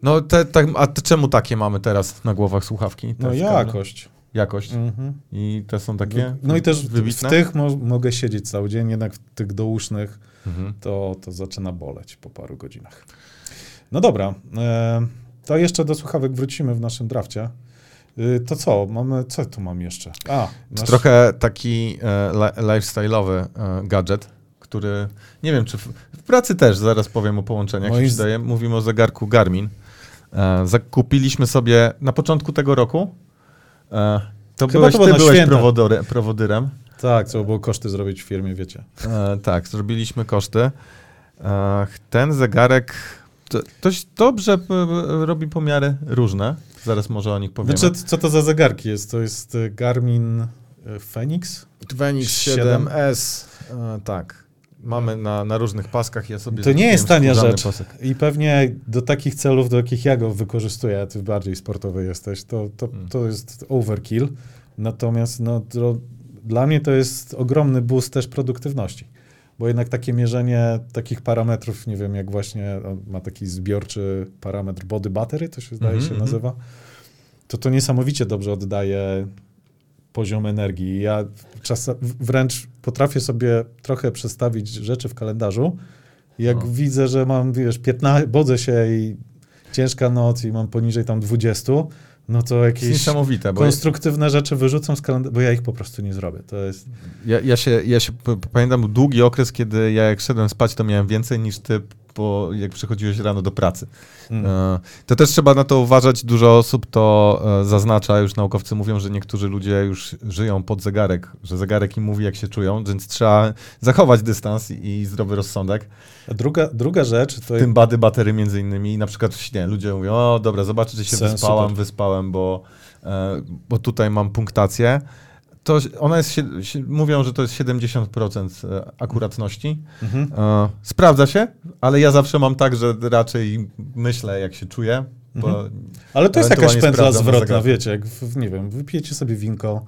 No te, tak, a te, czemu takie mamy teraz na głowach słuchawki? No z kablem? jakość. Jakość. Mhm. I te są takie No i też w, w wybitne? tych mo mogę siedzieć cały dzień, jednak w tych dousznych Mhm. to, to zaczyna boleć po paru godzinach. No dobra, e, to jeszcze do słuchawek wrócimy w naszym drafcie. Y, to co, mamy, co tu mam jeszcze? A, nasz, trochę taki e, li- lifestyle'owy e, gadżet, który nie wiem, czy w, w pracy też, zaraz powiem o połączeniach, Moim jak się z- wydaje. Mówimy o zegarku Garmin. E, zakupiliśmy sobie na początku tego roku. E, to Chyba byłeś, to ty byłeś prowodory, prowodyrem. Tak, trzeba było koszty zrobić w firmie, wiecie. E, tak, zrobiliśmy koszty. E, ten zegarek to, dość dobrze p- p- robi pomiary różne. Zaraz może o nich powiemy. Znaczy, co to za zegarki jest? To jest y, Garmin Phoenix? Fenix 7. 7S, e, tak. Mamy na, na różnych paskach, ja sobie... To nie jest tania rzecz. pasek. I pewnie do takich celów, do jakich ja go wykorzystuję, a ty bardziej sportowy jesteś, to, to, Mm. to jest overkill. Natomiast no, to, dla mnie to jest ogromny boost też produktywności. Bo jednak takie mierzenie takich parametrów, nie wiem, jak właśnie on ma taki zbiorczy parametr body battery, to się zdaje Mhm, się mhm. nazywa, to to niesamowicie dobrze oddaje poziom energii. Ja wręcz potrafię sobie trochę przestawić rzeczy w kalendarzu. Jak No. widzę, że mam, wiesz, 15, bodzę się i ciężka noc i mam poniżej tam 20, no to jakieś niesamowite, konstruktywne rzeczy wyrzucam z kalendarza, bo ja ich po prostu nie zrobię. To jest... ja, ja się, ja się pamiętam długi okres, kiedy ja jak szedłem spać, to miałem więcej niż ty, po, jak przychodziłeś rano do pracy. Mm. E, To też trzeba na to uważać. Dużo osób to e, zaznacza. Już naukowcy mówią, że niektórzy ludzie już żyją pod zegarek, że zegarek im mówi, jak się czują, więc trzeba zachować dystans i, zdrowy rozsądek. A druga, druga rzecz to tym bady batery między innymi. Na przykład w śnie ludzie mówią, o dobra, zobaczę, czy się Sen, wyspałam, super. wyspałem, bo, e, bo tutaj mam punktację. To ona jest, mówią, że to jest 70% e, akuratności. Mhm. E, sprawdza się, ale ja zawsze mam tak, że raczej myślę, jak się czuję. Mhm. Ale to jest jakaś pętla zwrotna, wiecie, jak, w, nie wiem, wypijecie sobie winko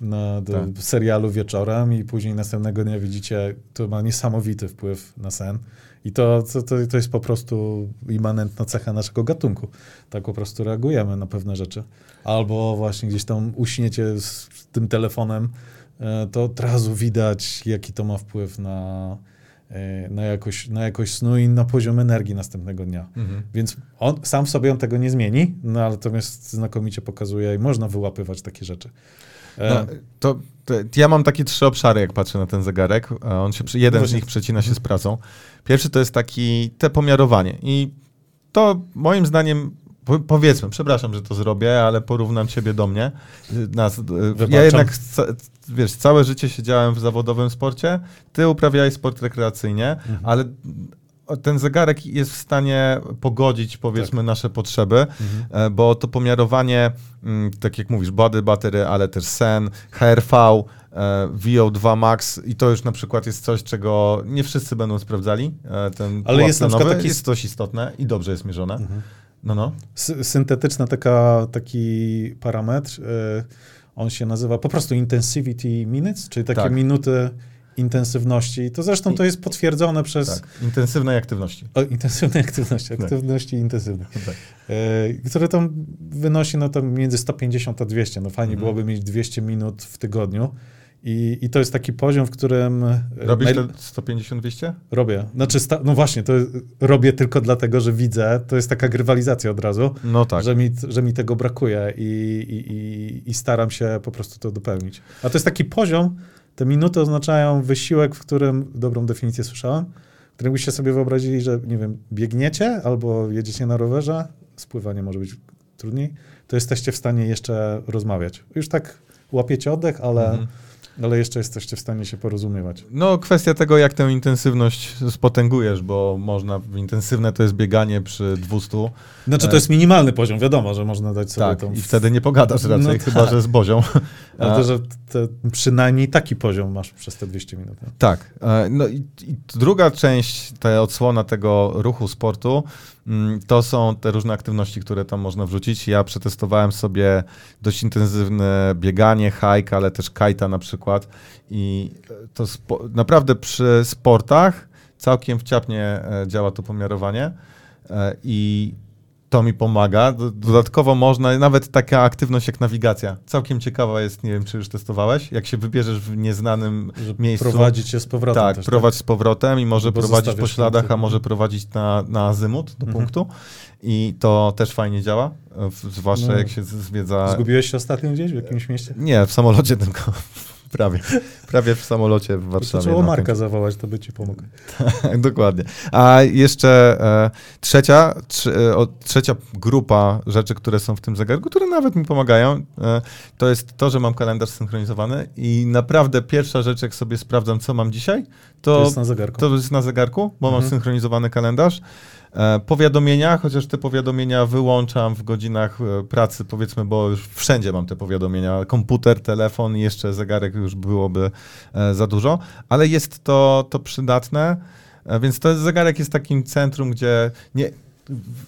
na do Tak. serialu wieczorem i później następnego dnia widzicie, to ma niesamowity wpływ na sen. I to, to, to, jest po prostu immanentna cecha naszego gatunku. Tak po prostu reagujemy na pewne rzeczy. Albo właśnie gdzieś tam uśniecie z tym telefonem, e, to od razu widać, jaki to ma wpływ na, e, na, jakość, na jakość snu i na poziom energii następnego dnia. Mhm. Więc on, sam sobie on tego nie zmieni, no ale natomiast znakomicie pokazuje i można wyłapywać takie rzeczy. E, No, to, to, ja mam takie trzy obszary, jak patrzę na ten zegarek. On się, jeden z Właśnie. nich przecina się z pracą. Pierwszy to jest taki, te pomiarowanie. I to moim zdaniem, po, powiedzmy, przepraszam, że to zrobię, ale porównam ciebie do mnie. Nas, y, ja jednak, wiesz, całe życie siedziałem w zawodowym sporcie, ty uprawiałeś sport rekreacyjnie, Mhm. ale ten zegarek jest w stanie pogodzić, powiedzmy, nasze potrzeby. mhm. E, bo to pomiarowanie, mm, tak jak mówisz, body battery, ale też sen, HRV, e, VO2 Max i to już na przykład jest coś, czego nie wszyscy będą sprawdzali. E, Ten Ale jest na przykład taki- jest dość istotne i dobrze jest mierzone. Mhm. No, no. Sy- syntetyczna taka, taki parametr, on się nazywa po prostu intensivity minutes, czyli takie Tak. minuty intensywności. To zresztą to jest potwierdzone przez Tak. Intensywnej aktywności. o, intensywnej aktywności, Tak. aktywności intensywnej, Tak. które tam wynosi no to między 150 a 200. No fajnie Mhm. byłoby mieć 200 minut w tygodniu. I, I to jest taki poziom, w którym. y, Robisz naj- te 150-200? Robię. Znaczy, sta- no właśnie, to robię tylko dlatego, że widzę. To jest taka grywalizacja od razu, No tak. że, mi, że mi tego brakuje i, i, i, i staram się po prostu to dopełnić. A to jest taki poziom, te minuty oznaczają wysiłek, w którym, dobrą definicję słyszałem, w którym byście sobie wyobrazili, że nie wiem, biegniecie albo jedziecie na rowerze, spływanie może być trudniej, to jesteście w stanie jeszcze rozmawiać. Już tak łapiecie oddech, ale Mhm. Ale jeszcze jesteście w stanie się porozumiewać. No, kwestia tego, jak tę intensywność spotęgujesz, bo można, intensywne to jest bieganie przy 200. Znaczy to jest minimalny poziom, wiadomo, że można dać sobie Tak, tą... i wtedy nie pogadasz raczej, No chyba tak. że z Bozią. Ale to, że te, przynajmniej taki poziom masz przez te 200 minut. Tak. E, No i, i druga część, ta odsłona tego ruchu sportu, to są te różne aktywności, które tam można wrzucić. Ja przetestowałem sobie dość intensywne bieganie, hike, ale też kajta na przykład. I to naprawdę przy sportach całkiem wciapnie e, działa to pomiarowanie. E, I to mi pomaga. Do- Dodatkowo można, nawet taka aktywność jak nawigacja. Całkiem ciekawa jest, nie wiem, czy już testowałeś, jak się wybierzesz w nieznanym Że miejscu. prowadzić cię z powrotem Tak, też, prowadź z powrotem i może Bo prowadzić po śladach, a może prowadzić na, na azymut do Mhm. punktu. I to też fajnie działa, zwłaszcza No. jak się zwiedza... Zgubiłeś się ostatnio gdzieś w jakimś mieście? Nie, w samolocie tylko. Prawie. Prawie w samolocie w Warszawie. trzeba Marka zawołać, to by ci pomógł. tak, dokładnie. A jeszcze e, trzecia, trze, e, o, trzecia grupa rzeczy, które są w tym zegarku, które nawet mi pomagają, e, to jest to, że mam kalendarz synchronizowany i naprawdę pierwsza rzecz, jak sobie sprawdzam, co mam dzisiaj, to, To jest na zegarku. to jest na zegarku, bo mam Mhm. synchronizowany kalendarz. E, powiadomienia, chociaż te powiadomienia wyłączam w godzinach e, pracy, powiedzmy, bo już wszędzie mam te powiadomienia. Komputer, telefon jeszcze zegarek już byłoby e, za dużo, ale jest to, to przydatne, więc to zegarek jest takim centrum, gdzie nie,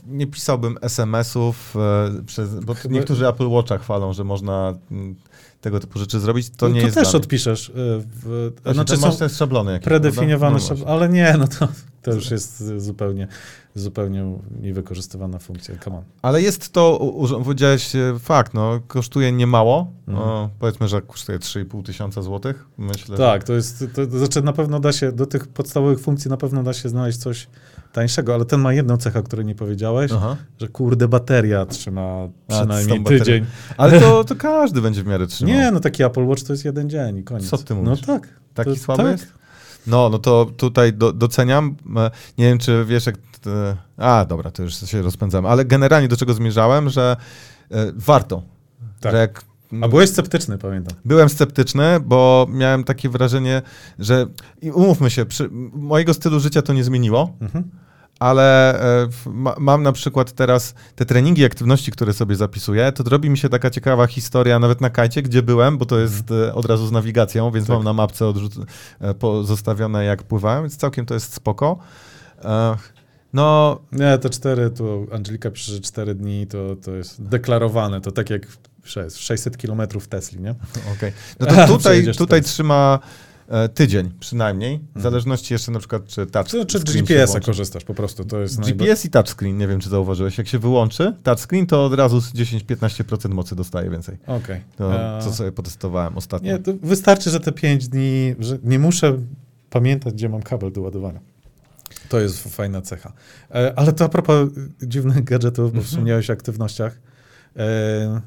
nie pisałbym SMS-ów, e, przez, bo Chyba- niektórzy Apple Watcha chwalą, że można mm, tego typu rzeczy zrobić. To nie to jest też odpiszesz. y, W, Znaczy, znaczy masz te szablony jakieś, predefiniowane? No szab- ale nie, no to, to już jest zupełnie, zupełnie niewykorzystywana funkcja. Come on. Ale jest to, powiedziałeś e, fakt, no, kosztuje niemało. Mhm. No, powiedzmy, że kosztuje 3,5 tysiąca złotych. Myślę, Tak, to jest, to, to znaczy na pewno da się, do tych podstawowych funkcji na pewno da się znaleźć coś tańszego, ale ten ma jedną cechę, o której nie powiedziałeś, że... Aha. że kurde bateria trzyma przynajmniej tydzień. Ale to, to każdy będzie w miarę trzymał. Nie, no taki Apple Watch to jest jeden dzień i koniec. Co ty No mówisz? tak. Taki to, słaby tak. jest? No, no to tutaj do, doceniam. E, Nie wiem, czy wiesz, jak. e, A, dobra, to już się rozpędzamy. Ale generalnie do czego zmierzałem, że e, warto. Tak. Że jak, A byłeś sceptyczny, pamiętam. Byłem sceptyczny, bo miałem takie wrażenie, że. I umówmy się, przy, mojego stylu życia to nie zmieniło. Mhm. ale e, ma, mam na przykład teraz te treningi, aktywności, które sobie zapisuję, to robi mi się taka ciekawa historia nawet na kajcie, gdzie byłem, bo to jest e, od razu z nawigacją, więc Tak. mam na mapce odrzuc- e, zostawione jak pływałem, więc całkiem to jest spoko. E, no, Nie, te cztery, tu Angelika pisze, że cztery dni to, to jest deklarowane, to tak jak sze- 600 kilometrów Tesli, nie? okej. No to tutaj, tutaj trzyma e, tydzień przynajmniej, w zależności jeszcze na przykład, czy touch Czy, czy GPS-a korzystasz po prostu, to jest najba- GPS i touchscreen, nie wiem czy zauważyłeś. Jak się wyłączy touchscreen, to od razu z 10-15% mocy dostaje więcej. Okej. To, E, co sobie potestowałem ostatnio. Nie, to wystarczy, że te 5 dni, że nie muszę pamiętać, gdzie mam kabel do ładowania. To jest fajna cecha. E, ale to a propos dziwnych gadżetów, bo Mhm. wspomniałeś o aktywnościach. E,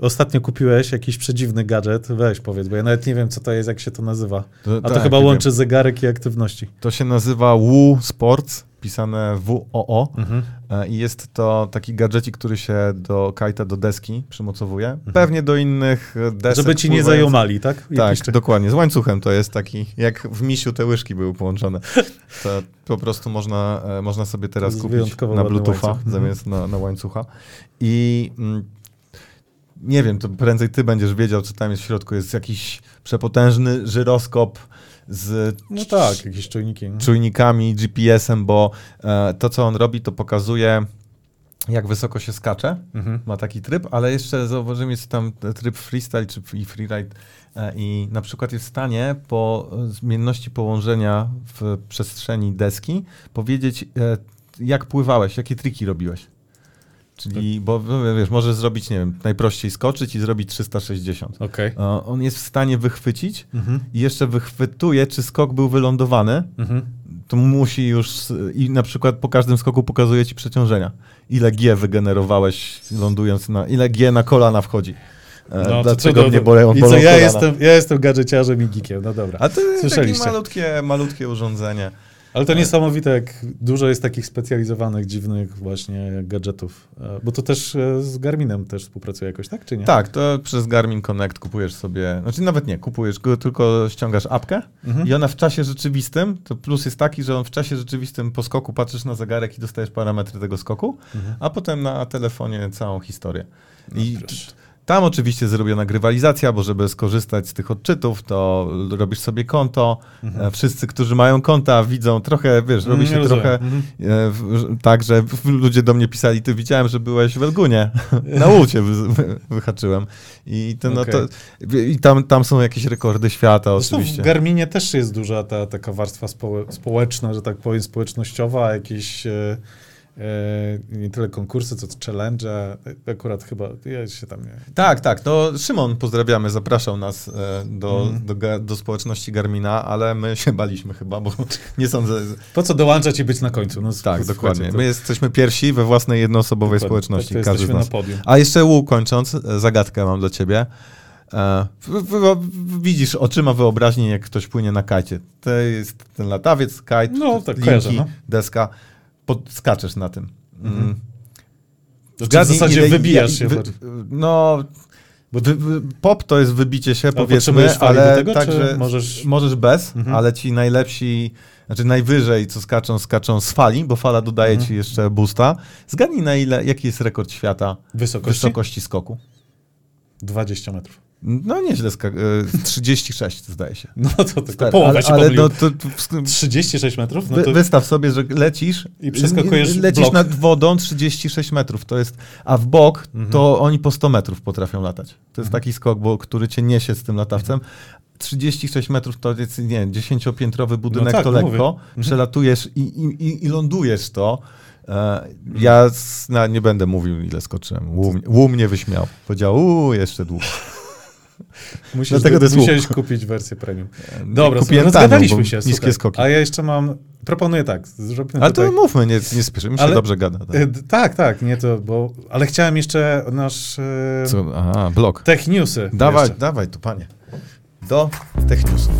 ostatnio kupiłeś jakiś przedziwny gadżet, weź powiedz, bo ja nawet nie wiem, co to jest, jak się to nazywa. To, A to tak, chyba łączy Wiem. zegarek i aktywności. To się nazywa Woo Sports, pisane W-O-O. Mhm. E, I jest to taki gadżecik, który się do kajta, do deski przymocowuje. Pewnie do innych desek. Żeby ci nie pływając- zajomali, tak? Tak, dokładnie. Z łańcuchem to jest taki, jak w misiu te łyżki były połączone. To po prostu można, e, można sobie teraz kupić na Bluetootha łańcuch. Mhm. zamiast na, na łańcucha. I mm, nie wiem, to prędzej ty będziesz wiedział, co tam jest w środku. Jest jakiś przepotężny żyroskop z No tak, jakieś czujniki. nie? czujnikami, GPS-em, bo e, to, co on robi, to pokazuje, jak wysoko się skacze. Mhm. Ma taki tryb, ale jeszcze zauważymy, jest tam tryb freestyle czy i freeride e, i na przykład jest w stanie po zmienności położenia w przestrzeni deski powiedzieć, e, jak pływałeś, jakie triki robiłeś. Czyli, bo wiesz, może zrobić, nie wiem, najprościej skoczyć i zrobić 360. Okej. E, On jest w stanie wychwycić Mhm. i jeszcze wychwytuje, czy skok był wylądowany, Mhm. to musi już i na przykład po każdym skoku pokazuje ci przeciążenia. Ile G wygenerowałeś lądując na, ile G na kolana wchodzi. E, No, to Dlaczego co, mnie to- bolą, I co, ja kolana? jestem, ja jestem gadżeciarzem i geekiem, no dobra. A to jest takie malutkie, malutkie urządzenie. Ale to niesamowite, jak dużo jest takich specjalizowanych, dziwnych właśnie gadżetów. E, Bo to też e, z Garminem też współpracuje jakoś, tak czy nie? Tak, to przez Garmin Connect kupujesz sobie, znaczy nawet nie, kupujesz go, tylko ściągasz apkę Mhm. i ona w czasie rzeczywistym, to plus jest taki, że on w czasie rzeczywistym po skoku patrzysz na zegarek i dostajesz parametry tego skoku, Mhm. a potem na telefonie całą historię. I proszę. Tam oczywiście zrobiona grywalizacja, bo żeby skorzystać z tych odczytów, to robisz sobie konto. E, Wszyscy, którzy mają konta, widzą trochę, wiesz, robi Mhm, się trochę Mhm. e, w- tak, że ludzie do mnie pisali, ty widziałem, że byłeś w Elgunie. Na łucie wy, wy, wyhaczyłem. I, to, no Okej. to, i tam, tam są jakieś rekordy świata Zresztą oczywiście. w Garminie też jest duża ta taka warstwa społe- społeczna, że tak powiem, społecznościowa, jakieś e, nie tyle konkursy, co challenge. E, Akurat chyba, ja się tam nie... Tak, tak. To Szymon, pozdrawiamy, zapraszał nas e, do, Mhm. do, do społeczności Garmina, ale my się baliśmy chyba, bo nie sądzę. Po co dołączać i być na końcu? No, Tak, dokładnie. to- My jesteśmy pierwsi we własnej jednoosobowej dokładnie. społeczności, Tak, każdy z nas. A jeszcze łuk kończąc, e, zagadkę mam dla ciebie. E, widzisz oczyma wyobraźni, jak ktoś płynie na kajcie. To jest ten latawiec, kajt, No, tak, linki, kojarzę, no. deska. Pod, skaczesz na tym. Mm. Mhm. To Zgadnij, w zasadzie ile- wybijasz ja- się. wy-. No, bo wy, pop to jest wybicie się, powiedzmy, potrzebujesz fali ale tego, także możesz- możesz bez, Mhm. ale ci najlepsi, znaczy najwyżej, co skaczą, skaczą z fali, bo fala dodaje Mhm. ci jeszcze boosta. Zgadnij na ile, jaki jest rekord świata Wysokości? wysokości skoku. 20 metrów. No nieźle, ska- e, 36 zdaje się. No to tylko Stary, połowę ale, się ale no, to, to, 36 metrów? No to wystaw sobie, że lecisz I przeskakujesz lecisz blok. nad wodą 36 metrów, to jest, a w bok Mhm. to oni po 100 metrów potrafią latać. To jest taki skok, bo, który cię niesie z tym latawcem. 36 metrów to jest, nie, 10-piętrowy budynek tak, to mówię. lekko, Mhm. przelatujesz i, i, i, lądujesz to. E, ja z, na, nie będę mówił, ile skoczyłem. Łum, łum mnie wyśmiał. Powiedział, uuu, jeszcze długo. musisz, dlatego to jest łuk. musiałeś kupić wersję premium. Dobra, Kupiłem słuchaj, tanią, rozgadaliśmy bo się. niskie skoki. A ja jeszcze mam, proponuję tak, zrobimy Ale tutaj... to mówmy, nie, nie spieszymy, się Ale- dobrze gada. Tak. E, Tak, tak, nie to, bo... Ale chciałem jeszcze nasz e, Co? Aha, blok. Tech Newsy. Dawaj, jeszcze. dawaj tu, panie. Do Techniusu.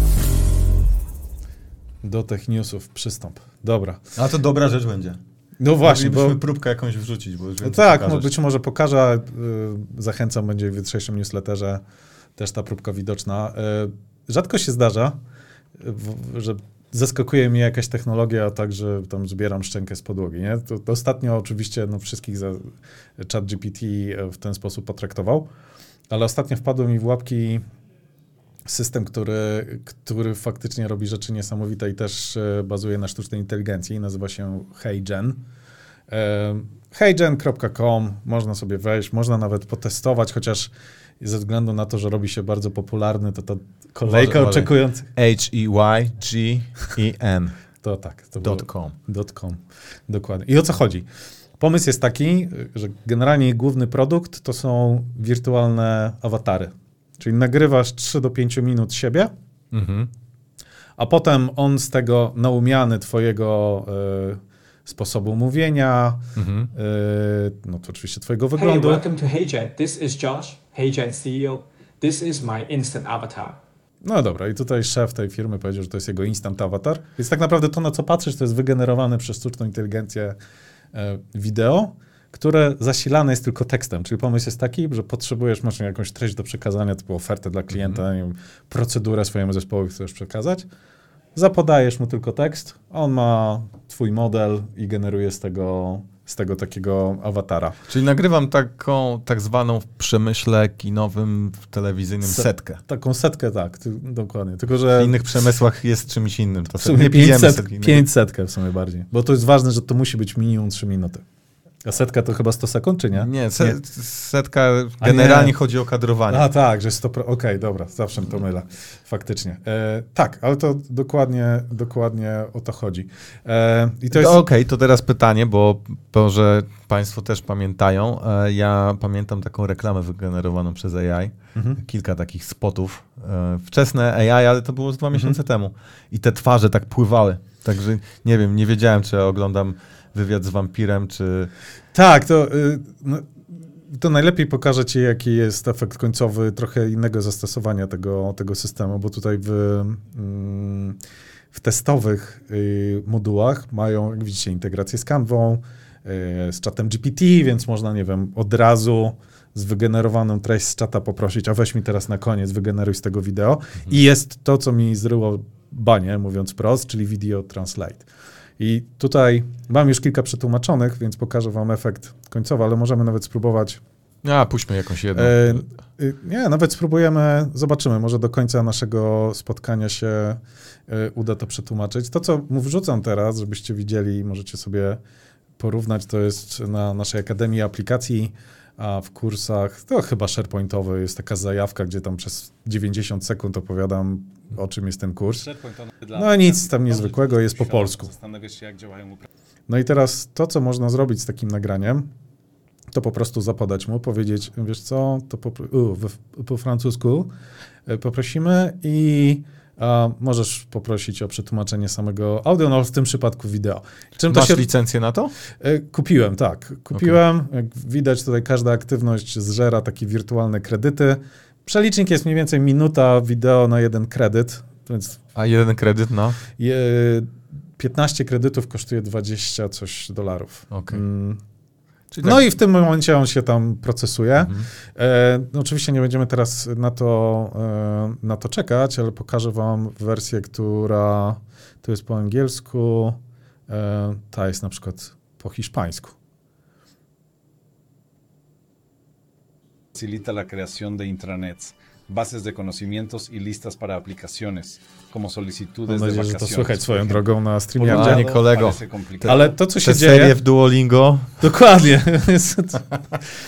Do Tech Newsów przystąp. Dobra. A to dobra rzecz będzie. No właśnie, bo... Próbkę jakąś wrzucić, bo już No tak, no być może pokażę. y, Zachęcam, będzie w jutrzejszym newsletterze też ta próbka widoczna. Y, Rzadko się zdarza, w- że zaskakuje mnie jakaś technologia, tak, że tam zbieram szczękę z podłogi. Nie? To, to ostatnio oczywiście no, wszystkich za ChatGPT y, w ten sposób potraktował, ale ostatnio wpadł mi w łapki system, który, który faktycznie robi rzeczy niesamowite i też bazuje na sztucznej inteligencji. Nazywa się HeyGen. Heygen.com, można sobie wejść, można nawet potestować, chociaż ze względu na to, że robi się bardzo popularny, to ta kolejka uważaj. oczekujących. H-E-Y-G-E-N To tak, to dot com. dot .com. Dokładnie. I o co chodzi? Pomysł jest taki, że generalnie główny produkt to są wirtualne awatary. Czyli nagrywasz 3 do 5 minut siebie, Mhm. a potem on z tego naumiany twojego e, sposobu mówienia, Mhm. e, no to oczywiście twojego Hey, wyglądu. welcome to HeyGen. This is Josh, HeyGen CEO. This is my instant avatar. No dobra, i tutaj szef tej firmy powiedział, że to jest jego instant avatar. Więc tak naprawdę to, na co patrzysz, to jest wygenerowane przez sztuczną inteligencję e, wideo, które zasilane jest tylko tekstem. Czyli pomysł jest taki, że potrzebujesz, masz jakąś treść do przekazania, typu ofertę dla klienta, nie wiem, procedurę swojemu zespołowi chcesz przekazać. Zapodajesz mu tylko tekst, on ma twój model i generuje z tego, z tego takiego awatara. Czyli nagrywam taką tak zwaną w przemyśle kinowym, telewizyjnym Se- setkę. Taką setkę, tak, ty, dokładnie. Tylko, W że innych przemysłach jest czymś innym. To W sumie nie pijemy 500, setki. 500 w sumie bardziej. Bo to jest ważne, że to musi być minimum 3 minuty. A setka to chyba 100 sekund, czy nie? Nie, se, Nie. setka generalnie nie. chodzi o kadrowanie. A tak, że 100%. Okej, dobra, zawsze mi to mylę. Faktycznie. E, tak, ale to dokładnie, dokładnie o to chodzi. E, No jest. Okej, to teraz pytanie, bo może Państwo też pamiętają. E, Ja pamiętam taką reklamę wygenerowaną przez AI. Mhm. Kilka takich spotów. E, Wczesne AI, ale to było z dwa Mhm. miesiące temu. I te twarze tak pływały. Także nie wiem, nie wiedziałem, czy oglądam wywiad z wampirem, czy. Tak, to, y, no, to najlepiej pokaże ci, jaki jest efekt końcowy trochę innego zastosowania tego, tego systemu, bo tutaj w, mm, w testowych y, modułach mają, jak widzicie, integrację z Canvą, y, z czatem GPT, więc można, nie wiem, od razu z wygenerowaną treść z czata poprosić, a weź mi teraz na koniec, wygeneruj z tego wideo. I jest to, co mi zryło banie, mówiąc prost, czyli Video Translate. I tutaj mam już kilka przetłumaczonych, więc pokażę wam efekt końcowy, ale możemy nawet spróbować. A, puśćmy jakąś jedną. E, y, nie, nawet spróbujemy, zobaczymy, może do końca naszego spotkania się y, uda to przetłumaczyć. To, co mu wrzucam teraz, żebyście widzieli, możecie sobie porównać, to jest na naszej Akademii Aplikacji, a w kursach, to chyba SharePointowy, jest taka zajawka, gdzie tam przez 90 sekund opowiadam, o czym jest ten kurs. No nic tam niezwykłego, jest po polsku. Zastanawiasz się, jak działają No i teraz to, co można zrobić z takim nagraniem, to po prostu zapodać mu, powiedzieć, wiesz co, to po, u, po francusku e, poprosimy i a, możesz poprosić o przetłumaczenie samego audio, no w tym przypadku wideo. Czym Masz się... licencję na to? E, kupiłem, tak. Kupiłem. Okay. Jak widać tutaj każda aktywność zżera takie wirtualne kredyty. Przelicznik jest mniej więcej minuta wideo na jeden kredyt. Więc A jeden kredyt na? Je, 15 kredytów kosztuje 20 coś dolarów. Okay. Mm. No tak. i w tym momencie on się tam procesuje. Mhm. E, no oczywiście nie będziemy teraz na to, e, na to czekać, ale pokażę wam wersję, która to jest po angielsku, e, ta jest na przykład po hiszpańsku. Facilita la creación de intranets, bases de conocimientos y listas para aplicaciones como solicitudes Mam nadzieję, de że to słychać swoją drogą na streamie. Panie kolego. Ale to, co się Te dzieje... serie w Duolingo. Dokładnie.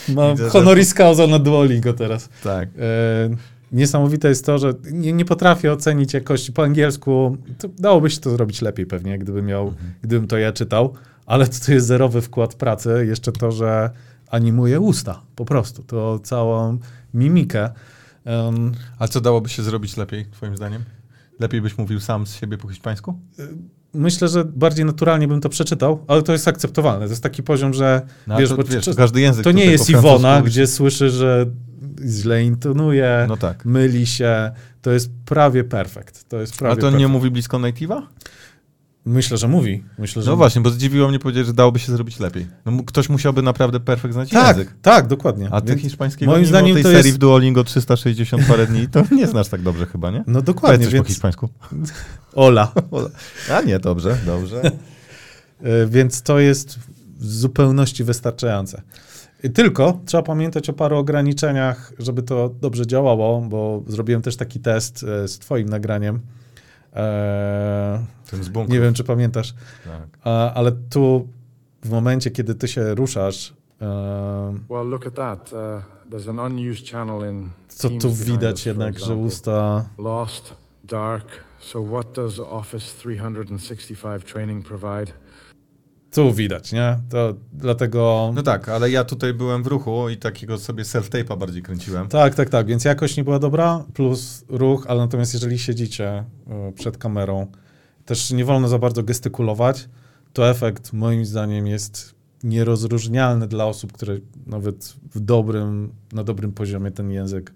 Mam honoris causa na Duolingo teraz. Tak. E, niesamowite jest to, że nie, nie potrafię ocenić jakości po angielsku. To dałoby się to zrobić lepiej pewnie, gdybym miał, mhm. gdybym to ja czytał, ale to, to jest zerowy wkład pracy. Jeszcze to, że animuje usta po prostu. To całą mimikę. Um, A co dałoby się zrobić lepiej, twoim zdaniem? Lepiej byś mówił sam z siebie po hiszpańsku? Y, myślę, że bardziej naturalnie bym to przeczytał, ale to jest akceptowalne. To jest taki poziom, że no, wiesz, to, wiesz, to każdy język. To nie jest Iwona, gdzie słyszy, że źle intonuje, no tak. myli się. To jest prawie perfekt. To jest prawie A to perfect. nie mówi blisko native'a? Myślę, że mówi. Myślę, że no właśnie, bo zdziwiło mnie powiedzieć, że dałoby się zrobić lepiej. No, ktoś musiałby naprawdę perfekt znać tak, język. Tak, dokładnie. A ty Więc hiszpańskiego moim zdaniem tej to serii jest... w Duolingo 360 parę dni, to nie znasz tak dobrze chyba, nie? No dokładnie. coś więc... po hiszpańsku. Ola. Ola. A nie, dobrze, dobrze. E, więc to jest w zupełności wystarczające. Tylko trzeba pamiętać o paru ograniczeniach, żeby to dobrze działało, bo zrobiłem też taki test e, z twoim nagraniem Eee, Tym z nie wiem, czy pamiętasz. Tak. ale tu w momencie, kiedy ty się ruszasz. Uh, well, look at that. Uh, there's an unused channel in co tu widać jednak, że usta. Lost, dark. So what does Office 365 training provide? Tu widać, nie? To dlatego... No tak, ale ja tutaj byłem w ruchu i takiego sobie self-tape'a bardziej kręciłem. Tak, tak, tak, więc jakość nie była dobra, plus ruch, ale natomiast jeżeli siedzicie e, przed kamerą, też nie wolno za bardzo gestykulować, to efekt moim zdaniem jest nierozróżnialny dla osób, które nawet w dobrym, na dobrym poziomie ten język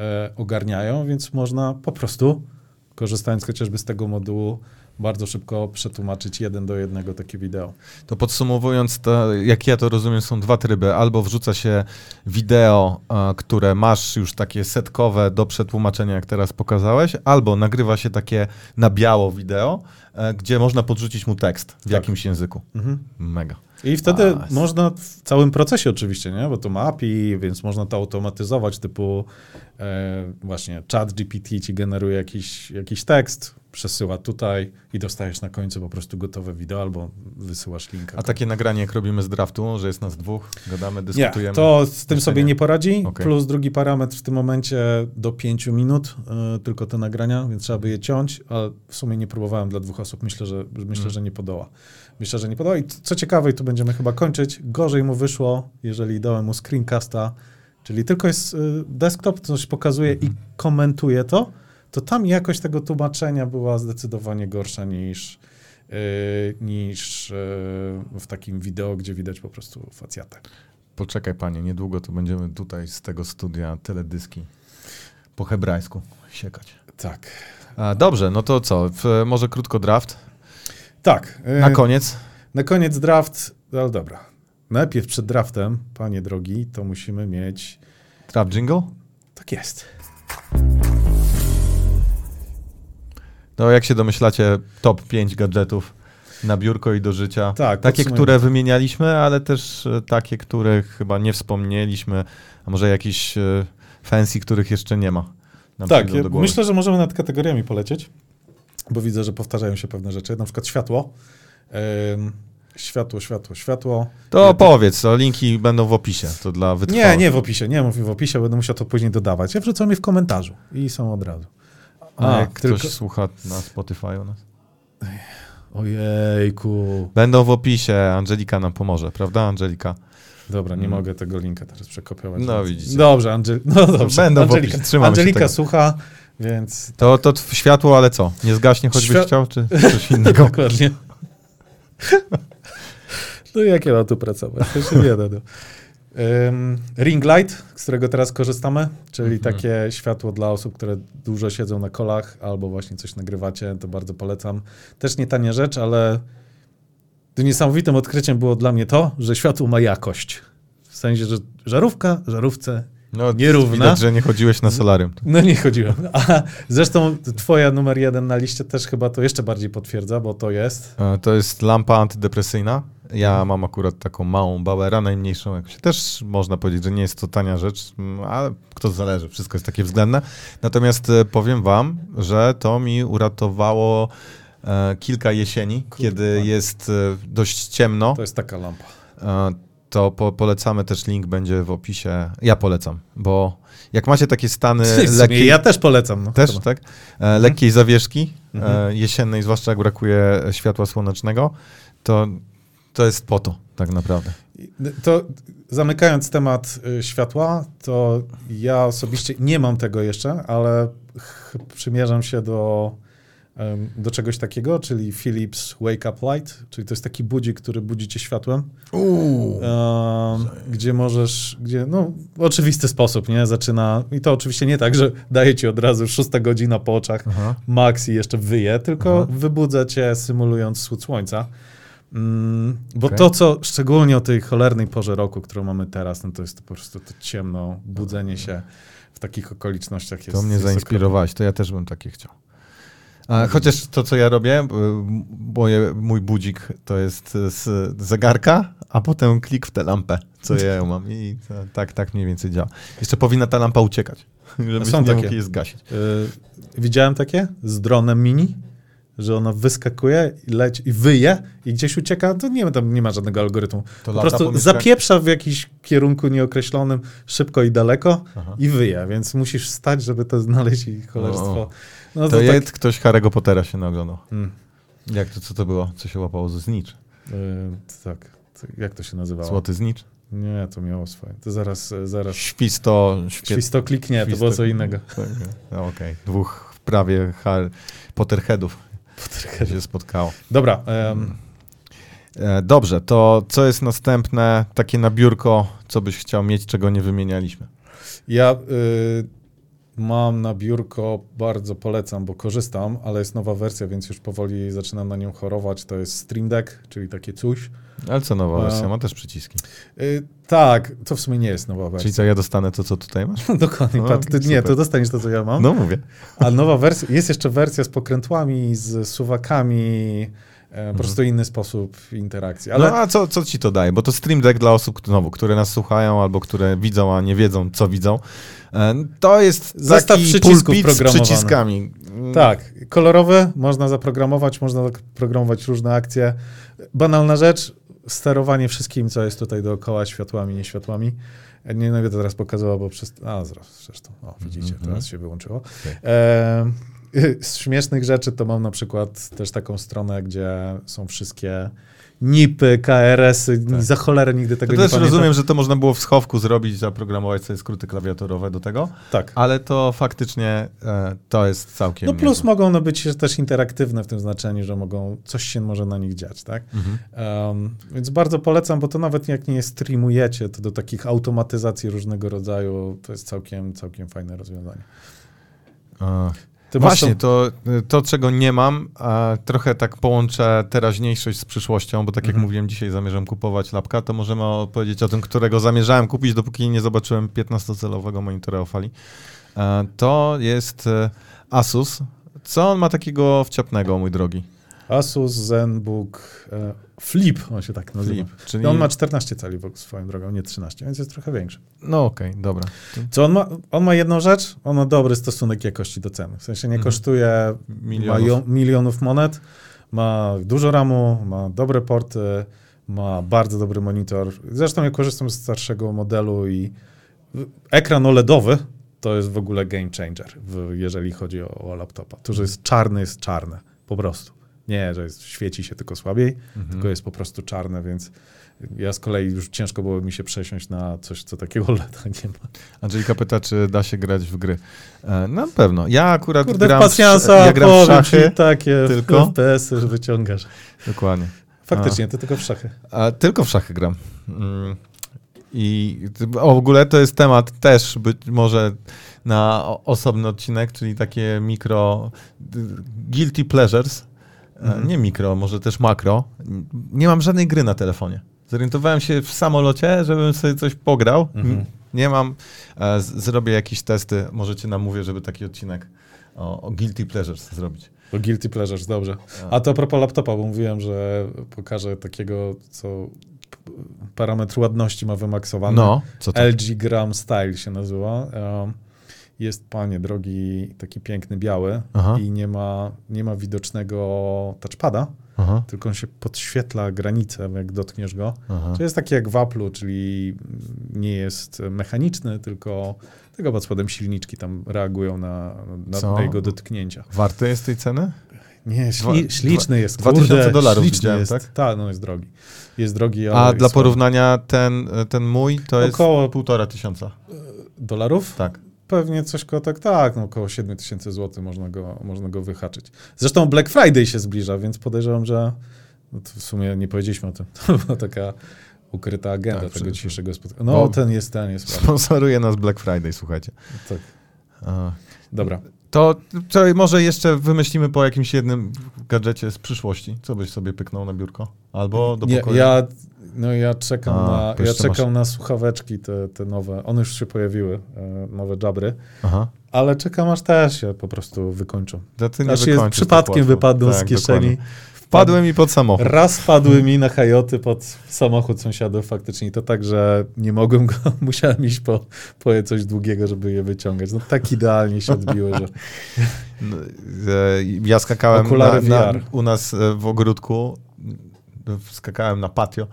e, ogarniają, więc można po prostu, korzystając chociażby z tego modułu, bardzo szybko przetłumaczyć jeden do jednego takie wideo. To podsumowując, to, jak ja to rozumiem, są dwa tryby. Albo wrzuca się wideo, które masz już takie setkowe do przetłumaczenia, jak teraz pokazałeś, albo nagrywa się takie na biało wideo, e, gdzie można podrzucić mu tekst w tak. jakimś języku. Mhm. Mega. I wtedy A, można w całym procesie oczywiście, nie? bo to ma API, więc można to automatyzować, typu e, właśnie chat GPT ci generuje jakiś, jakiś tekst, przesyła tutaj i dostajesz na końcu po prostu gotowe wideo albo wysyłasz linka. A takie nagranie, jak robimy z draftu, że jest nas dwóch, gadamy, dyskutujemy? Nie, to z tym sobie nie poradzi. Okay. Plus drugi parametr w tym momencie do pięciu minut y, tylko te nagrania, więc trzeba by je ciąć, ale w sumie nie próbowałem dla dwóch osób. Myślę, że, myślę, mm. że nie podoła. Myślę, że nie podoła. I co ciekawe, i tu będziemy chyba kończyć, gorzej mu wyszło, jeżeli dałem mu screencasta, czyli tylko jest y, desktop, coś pokazuje mm. i mhm. komentuje to, to tam jakość tego tłumaczenia była zdecydowanie gorsza niż, yy, niż yy, w takim wideo, gdzie widać po prostu facjatę. Poczekaj panie, niedługo to będziemy tutaj z tego studia teledyski po hebrajsku siekać. Tak. A, dobrze, no to co? W, może krótko draft. Tak. y, Na koniec. Na koniec draft, ale dobra. Najpierw przed draftem, panie drogi, to musimy mieć. Draft jingle? Tak jest. No jak się domyślacie, top 5 gadżetów na biurko i do życia. Tak, Takie, które wymienialiśmy, ale też e, takie, których chyba nie wspomnieliśmy, a może jakieś e, fancy, których jeszcze nie ma. Tak, ja myślę, że możemy nad kategoriami polecieć, bo widzę, że powtarzają się pewne rzeczy. Na przykład światło. Ym, światło, światło, światło. To powiedz, to linki będą w opisie, to dla wytrwałych. Nie, nie w opisie, nie mówię w opisie, będę musiał to później dodawać. Ja wrzucam je w komentarzu i są od razu. A, jak tylko- ktoś słucha na Spotify u nas? Ojejku. Będą w opisie, Angelika nam pomoże, prawda Angelika? Dobra, nie Mm. mogę tego linka teraz przekopiować. No, widzicie. Dobrze, Angel... no dobrze. Będą w Angelika, trzymamy Angelika słucha, więc To, to światło, ale co? Nie zgaśnie, choćbyś Świ- chciał, czy coś innego? Dokładnie. No jak ja mam tu pracować? To się nie da. No. Ring light, z którego teraz korzystamy, czyli Mhm. takie światło dla osób, które dużo siedzą na kolach albo właśnie coś nagrywacie, to bardzo polecam. Też nie tania rzecz, ale niesamowitym odkryciem było dla mnie to, że światło ma jakość. W sensie, że żarówka, żarówce No, Nierówna. Widać, że nie chodziłeś na solarium. no nie chodziłem. A zresztą twoja numer jeden na liście też chyba to jeszcze bardziej potwierdza, bo to jest E, To jest lampa antydepresyjna. Ja mam akurat taką małą Bauera, najmniejszą jakoś. Też można powiedzieć, że nie jest to tania rzecz, mm, ale kto zależy, wszystko jest takie względne. Natomiast e, powiem wam, że to mi uratowało e, kilka jesieni, kiedy jest e, dość ciemno. To jest taka lampa. To po, polecamy też link będzie w opisie. Ja polecam, bo jak macie takie stany lekkiej, Ja też polecam. No. też, Chyba. tak? E, lekkiej zawieszki Mhm. e, jesiennej, zwłaszcza jak brakuje światła słonecznego, to, to jest po to tak naprawdę. To zamykając temat y, światła, to ja osobiście nie mam tego jeszcze, ale przymierzam się do, do czegoś takiego, czyli Philips Wake Up Light, czyli to jest taki budzik, który budzi cię światłem. Em, gdzie możesz, gdzie, no, w oczywisty sposób, nie? Zaczyna, i to oczywiście nie tak, że daje ci od razu szósta godzina po oczach, Aha. max i jeszcze wyje, tylko Aha. wybudza cię symulując wschód słońca. Mm, bo Okej. to, co szczególnie o tej cholernej porze roku, którą mamy teraz, no to jest to po prostu to ciemno, budzenie się w takich okolicznościach jest To mnie jest zainspirowałeś, to ja też bym takie chciał. Chociaż to, co ja robię, moje, mój budzik to jest z zegarka, a potem klik w tę lampę, co ja ją mam. I to, tak, tak mniej więcej działa. Jeszcze powinna ta lampa uciekać, żebyś Są nie takie. jej zgasić. Y, widziałem takie z dronem mini, że ona wyskakuje i leci i wyje i gdzieś ucieka, to nie, tam nie ma żadnego algorytmu. To po prostu po zapieprza w jakiś kierunku nieokreślonym, szybko i daleko Aha. i wyje, więc musisz stać, żeby to znaleźć i cholerstwo. O. No To to, tak, jest ktoś Harry'ego Pottera się naoglądał. Mm, Jak to, co to było? Co się łapało ze znicz? y, tak. To Jak to się nazywało? Złoty znicz? Nie, to miało swoje. To zaraz, zaraz. Świsto... Świe... Świstoklik nie, to było co innego. No, Okej, dwóch prawie Harry Potterheadów się spotkało. Dobra, E, Dobrze, to co jest następne, takie na biurko, co byś chciał mieć, czego nie wymienialiśmy? Ja y, mam na biurko, bardzo polecam, bo korzystam, ale jest nowa wersja, więc już powoli zaczynam na nią chorować. To jest Stream Deck, czyli takie coś. Ale co nowa wersja? Ma też przyciski. Y, tak, to w sumie nie jest nowa wersja. Czyli co, ja dostanę to, co tutaj masz? Dokładnie, No, ty, nie, to dostaniesz to, co ja mam. No mówię. A nowa wersja, jest jeszcze wersja z pokrętłami, z suwakami, po prostu inny sposób interakcji. Ale No a co, co ci to daje? Bo to Stream Deck dla osób, znowu, które nas słuchają albo które widzą, a nie wiedzą, co widzą. E, To jest Zestaw przycisków z przyciskami. Tak, kolorowe, można zaprogramować, można zaprogramować różne akcje. Banalna rzecz, sterowanie wszystkim, co jest tutaj dookoła, światłami, nieświatłami. Nie będę teraz pokazywał, bo przez... A, zaraz, zresztą, o, widzicie, Mhm. teraz się wyłączyło. Okej. E, z śmiesznych rzeczy to mam na przykład też taką stronę, gdzie są wszystkie NIPy, KRS-y, za cholerę nigdy tego To nie też pamiętam. rozumiem, że to można było w schowku zrobić, zaprogramować sobie skróty klawiaturowe do tego, Tak. ale to faktycznie e, to jest całkiem No plus niezłe. mogą one być też interaktywne w tym znaczeniu, że mogą, coś się może na nich dziać, tak? Mhm. Um, więc bardzo polecam, bo to nawet jak nie streamujecie, to do takich automatyzacji różnego rodzaju to jest całkiem, całkiem fajne rozwiązanie. Ty Właśnie, to- to, to czego nie mam, trochę tak połączę teraźniejszość z przyszłością, bo tak jak Mhm. mówiłem, dzisiaj zamierzam kupować lapka, to możemy opowiedzieć o tym, którego zamierzałem kupić, dopóki nie zobaczyłem 15-calowego monitora o fali. E, To jest e, Asus. Co on ma takiego wciapnego, mój drogi? Asus ZenBook e, Flip, on się tak nazywa. Flip, czyli... I on ma 14 cali swoją drogą, nie 13, więc jest trochę większy. No okej, dobra. Co on ma? On ma jedną rzecz, on ma dobry stosunek jakości do ceny. W sensie nie Mhm. kosztuje Milionów. majo- milionów monet, ma dużo ramu, ma dobre porty, ma bardzo dobry monitor. Zresztą ja korzystam z starszego modelu i ekran OLEDowy to jest w ogóle game changer, jeżeli chodzi o, o laptopa. To, że jest czarny, jest czarne, po prostu. Nie, że jest, świeci się tylko słabiej, Mhm. tylko jest po prostu czarne, więc ja z kolei już ciężko było mi się przesiąść na coś, co takiego OLEDa nie ma. Angelika pyta, czy da się grać w gry. E, Na pewno. Ja akurat Kurde, gram, w ja gram w szachy. takie tylko. FPS-y wyciągasz. Dokładnie. Faktycznie, ty tylko w szachy. A, tylko w szachy gram. Mm. I w ogóle to jest temat też być może na osobny odcinek, czyli takie mikro d- guilty pleasures. E, Mhm. Nie mikro, może też makro. Nie mam żadnej gry na telefonie. Zorientowałem się w samolocie, żebym sobie coś pograł. Mhm. Nie mam. E, Zrobię jakieś testy. Możecie namówię, żeby taki odcinek o, o guilty pleasures zrobić. Bo guilty pleasures, dobrze. A to a propos laptopa, bo mówiłem, że pokażę takiego, co parametr ładności ma wymaksowany. No, co to? LG Gram Style się nazywa. Um, Jest, panie drogi, taki piękny biały Aha. i nie ma, nie ma widocznego touchpada, Aha, tylko on się podświetla granicę, jak dotkniesz go. aha. To jest taki jak w Apple'u, czyli nie jest mechaniczny, tylko, tylko pod spodem silniczki tam reagują na, na, Co? jego dotknięcia. Warte jest tej ceny? Nie, Dwa- śli, śliczny jest. dwa kurde, tysiące dolarów śliczny widziałem, jest. tak? Tak, no jest drogi. Jest drogi, A jest dla porównania ten, ten mój to jest Około- półtora tysiąca. Dolarów? Tak. Pewnie coś koło tak, tak, no około 7 tysięcy złotych można go, można go wyhaczyć. Zresztą Black Friday się zbliża, więc podejrzewam, że no to w sumie nie powiedzieliśmy o tym. To była taka ukryta agenda Tak, tego dzisiejszego spotkania. No, Bo- ten jest, ten jest. prawda. Sponsoruje nas Black Friday, słuchajcie. Tak. A, Dobra. To co, może jeszcze wymyślimy po jakimś jednym gadżecie z przyszłości. Co byś sobie pyknął na biurko? Albo do Nie, pokoju? ja, no ja czekam, A, na, ja czekam masz- na słuchaweczki te, te nowe. One już się pojawiły, e, nowe jabry. Aha. Ale czekam aż też się po prostu wykończą. To ty nie Aż przypadkiem tak wypadną z Tak, kieszeni. dokładnie. Wpadłem mi pod samochód. Raz padły mi na hajoty pod samochód sąsiadów faktycznie. To tak, że nie mogłem go, musiałem iść po, po coś długiego, żeby je wyciągać. No tak idealnie się odbiły, że No, Ja skakałem na, na, u nas e, w ogródku, skakałem na patio,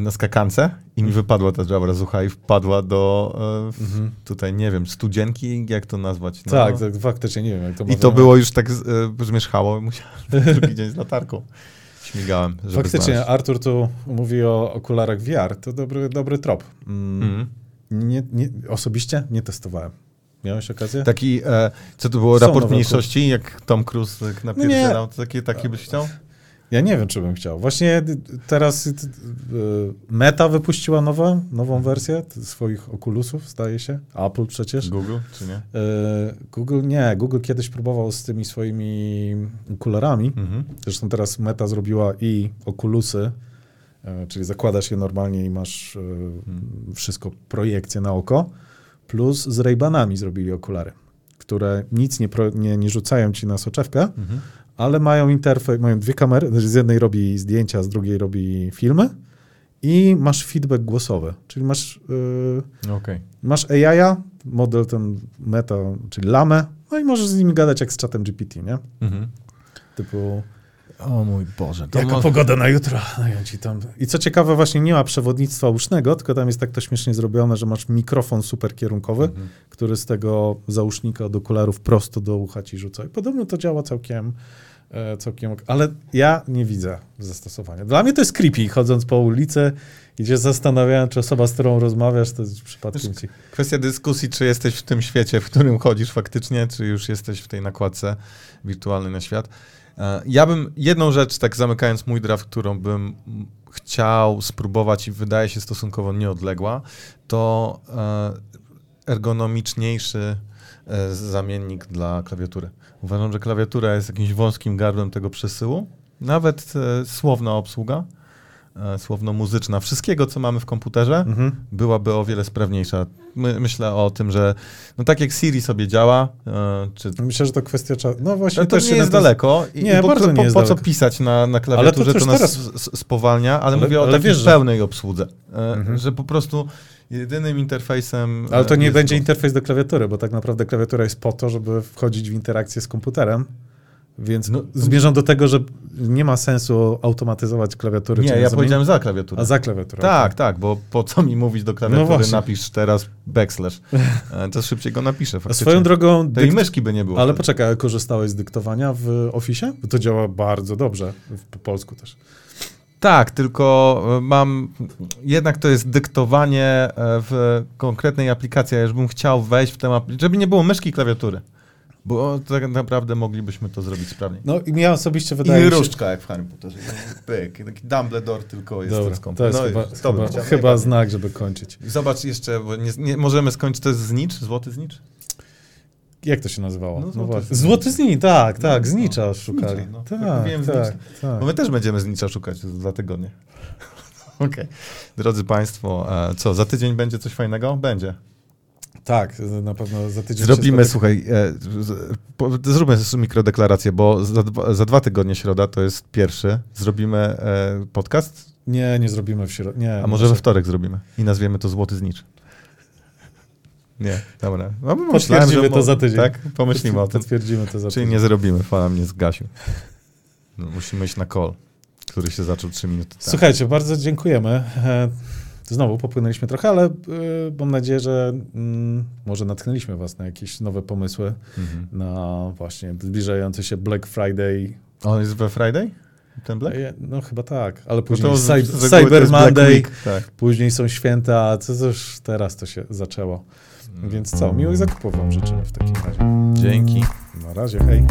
na skakance i mi wypadła ta żabra z ucha i wpadła do, e, w, tutaj nie wiem, studzienki, jak to nazwać? No. tak, tak, faktycznie nie wiem, jak to I to było już tak e, zmierzchało i musiałem drugi dzień z latarką. Śmigałem, żeby Faktycznie, znaleźć. Artur tu mówi o okularach VR. To dobry, dobry trop. Mm. Mhm. Nie, nie, osobiście nie testowałem. Miałeś okazję? Taki, e, co to było, Są raport mniejszości, jak Tom Cruise tak napierdzielał, to taki, taki byś chciał? Ja nie wiem, czy bym chciał. Właśnie teraz y, Meta wypuściła nowe, nową wersję t- swoich okulusów, zdaje się. Apple przecież. Google, czy nie? Y, Google nie. Google kiedyś próbował z tymi swoimi okularami. Mhm. Zresztą teraz Meta zrobiła i okulusy, y, czyli zakładasz je normalnie i masz y, wszystko, projekcję na oko. Plus z Ray-Banami zrobili okulary, które nic nie, pro, nie, nie rzucają ci na soczewkę, Mhm. Ale mają interfejs, mają dwie kamery, znaczy z jednej robi zdjęcia, z drugiej robi filmy i masz feedback głosowy, czyli masz, yy, Okej. masz AI, model ten meta, czyli lamę, no i możesz z nimi gadać jak z czatem GPT, nie? Mhm. Typu, O mój Boże. To jaka mo- pogoda na jutro? No ci tam... I co ciekawe, właśnie nie ma przewodnictwa usznego, tylko tam jest tak to śmiesznie zrobione, że masz mikrofon super kierunkowy, Mhm. który z tego zausznika od okularów prosto do ucha ci rzuca. I podobno to działa całkiem, e, całkiem. Ale ja nie widzę zastosowania. Dla mnie to jest creepy, chodząc po ulicy i się zastanawiałem, czy osoba, z którą rozmawiasz, to jest przypadkiem ci... Kwestia dyskusji, czy jesteś w tym świecie, w którym chodzisz faktycznie, czy już jesteś w tej nakładce wirtualnej na świat. E, Ja bym jedną rzecz, tak zamykając mój draft, którą bym chciał spróbować i wydaje się stosunkowo nieodległa, to e, ergonomiczniejszy e, zamiennik dla klawiatury. Uważam, że klawiatura jest jakimś wąskim gardłem tego przesyłu. Nawet słowna obsługa, słowno-muzyczna, wszystkiego, co mamy w komputerze, Mhm. byłaby o wiele sprawniejsza. My, myślę o tym, że no tak jak Siri sobie działa, e, czy Myślę, że to kwestia czasu. No właśnie, to też nie jest to- daleko. I, Nie, bardzo po, nie jest po co pisać na, na Ale to klawiaturze, to, nas teraz- spowalnia, ale, Ale- mówię o takiej pełnej obsłudze. E, Mhm. Że po prostu jedynym interfejsem... Ale to e, nie będzie interfejs do klawiatury, bo tak naprawdę klawiatura jest po to, żeby wchodzić w interakcję z komputerem. Więc No, zmierzam do tego, że nie ma sensu automatyzować klawiatury. Nie, ja powiedziałem za klawiaturę. A za klawiaturę. Tak, okej. tak, bo po co mi mówić do klawiatury, No napisz teraz backslash. E, To szybciej go napiszę A faktycznie. swoją drogą. I dykt- myszki by nie było. Ale wtedy. poczekaj, korzystałeś z dyktowania w Office? Bo to działa bardzo dobrze, w- po polsku też. Tak, tylko e, mam. Jednak to jest dyktowanie e, w konkretnej aplikacji. Ja już bym chciał wejść w tę aplikację, żeby nie było myszki i klawiatury. Bo tak naprawdę moglibyśmy to zrobić sprawniej. No i mi osobiście I wydaje mi się... różdżka jak w Harry Potterze. Pyk, taki Dumbledore tylko jest Dobra, to jest no i chyba, to chyba, chyba znak, żeby kończyć. Zobacz jeszcze, bo nie, nie możemy skończyć, to jest znicz, złoty znicz? Jak to się nazywało? No, No, złoty właśnie. znicz. Złoty znicz, tak, tak, No, znicza no, szukali. znicza, no. Tak, mówiłem, tak, znicz. tak. Bo my też będziemy znicza szukać za dwa tygodnie. Okej. Drodzy Państwo, e, co, za tydzień będzie coś fajnego? Będzie. Tak, na pewno za tydzień Zrobimy, słuchaj, e, zróbmy mikrodeklarację, bo za dwa, za dwa tygodnie środa to jest pierwszy. Zrobimy e, podcast, Nie, nie zrobimy w środę. Nie, a może we wtorek zrobimy i nazwiemy to Złoty Znicz. Nie, dobra. No, Potwierdzimy że to za tydzień. Tak, pomyślimy o tym. Potwierdzimy to za Czyli tydzień. nie zrobimy, fala mnie zgasił. No, musimy iść na call, który się zaczął trzy minuty temu. Słuchajcie, bardzo dziękujemy. Znowu popłynęliśmy trochę, ale y, mam nadzieję, że y, może natknęliśmy Was na jakieś nowe pomysły mhm. na właśnie zbliżający się Black Friday. On jest we Friday? Ten Black? No chyba tak, ale no później no to, cy- Cyber Monday, Week, tak. później są święta, co już teraz to się zaczęło. Mm. Więc co, miłych zakupów Wam życzę w takim razie. Dzięki. Na razie, hej.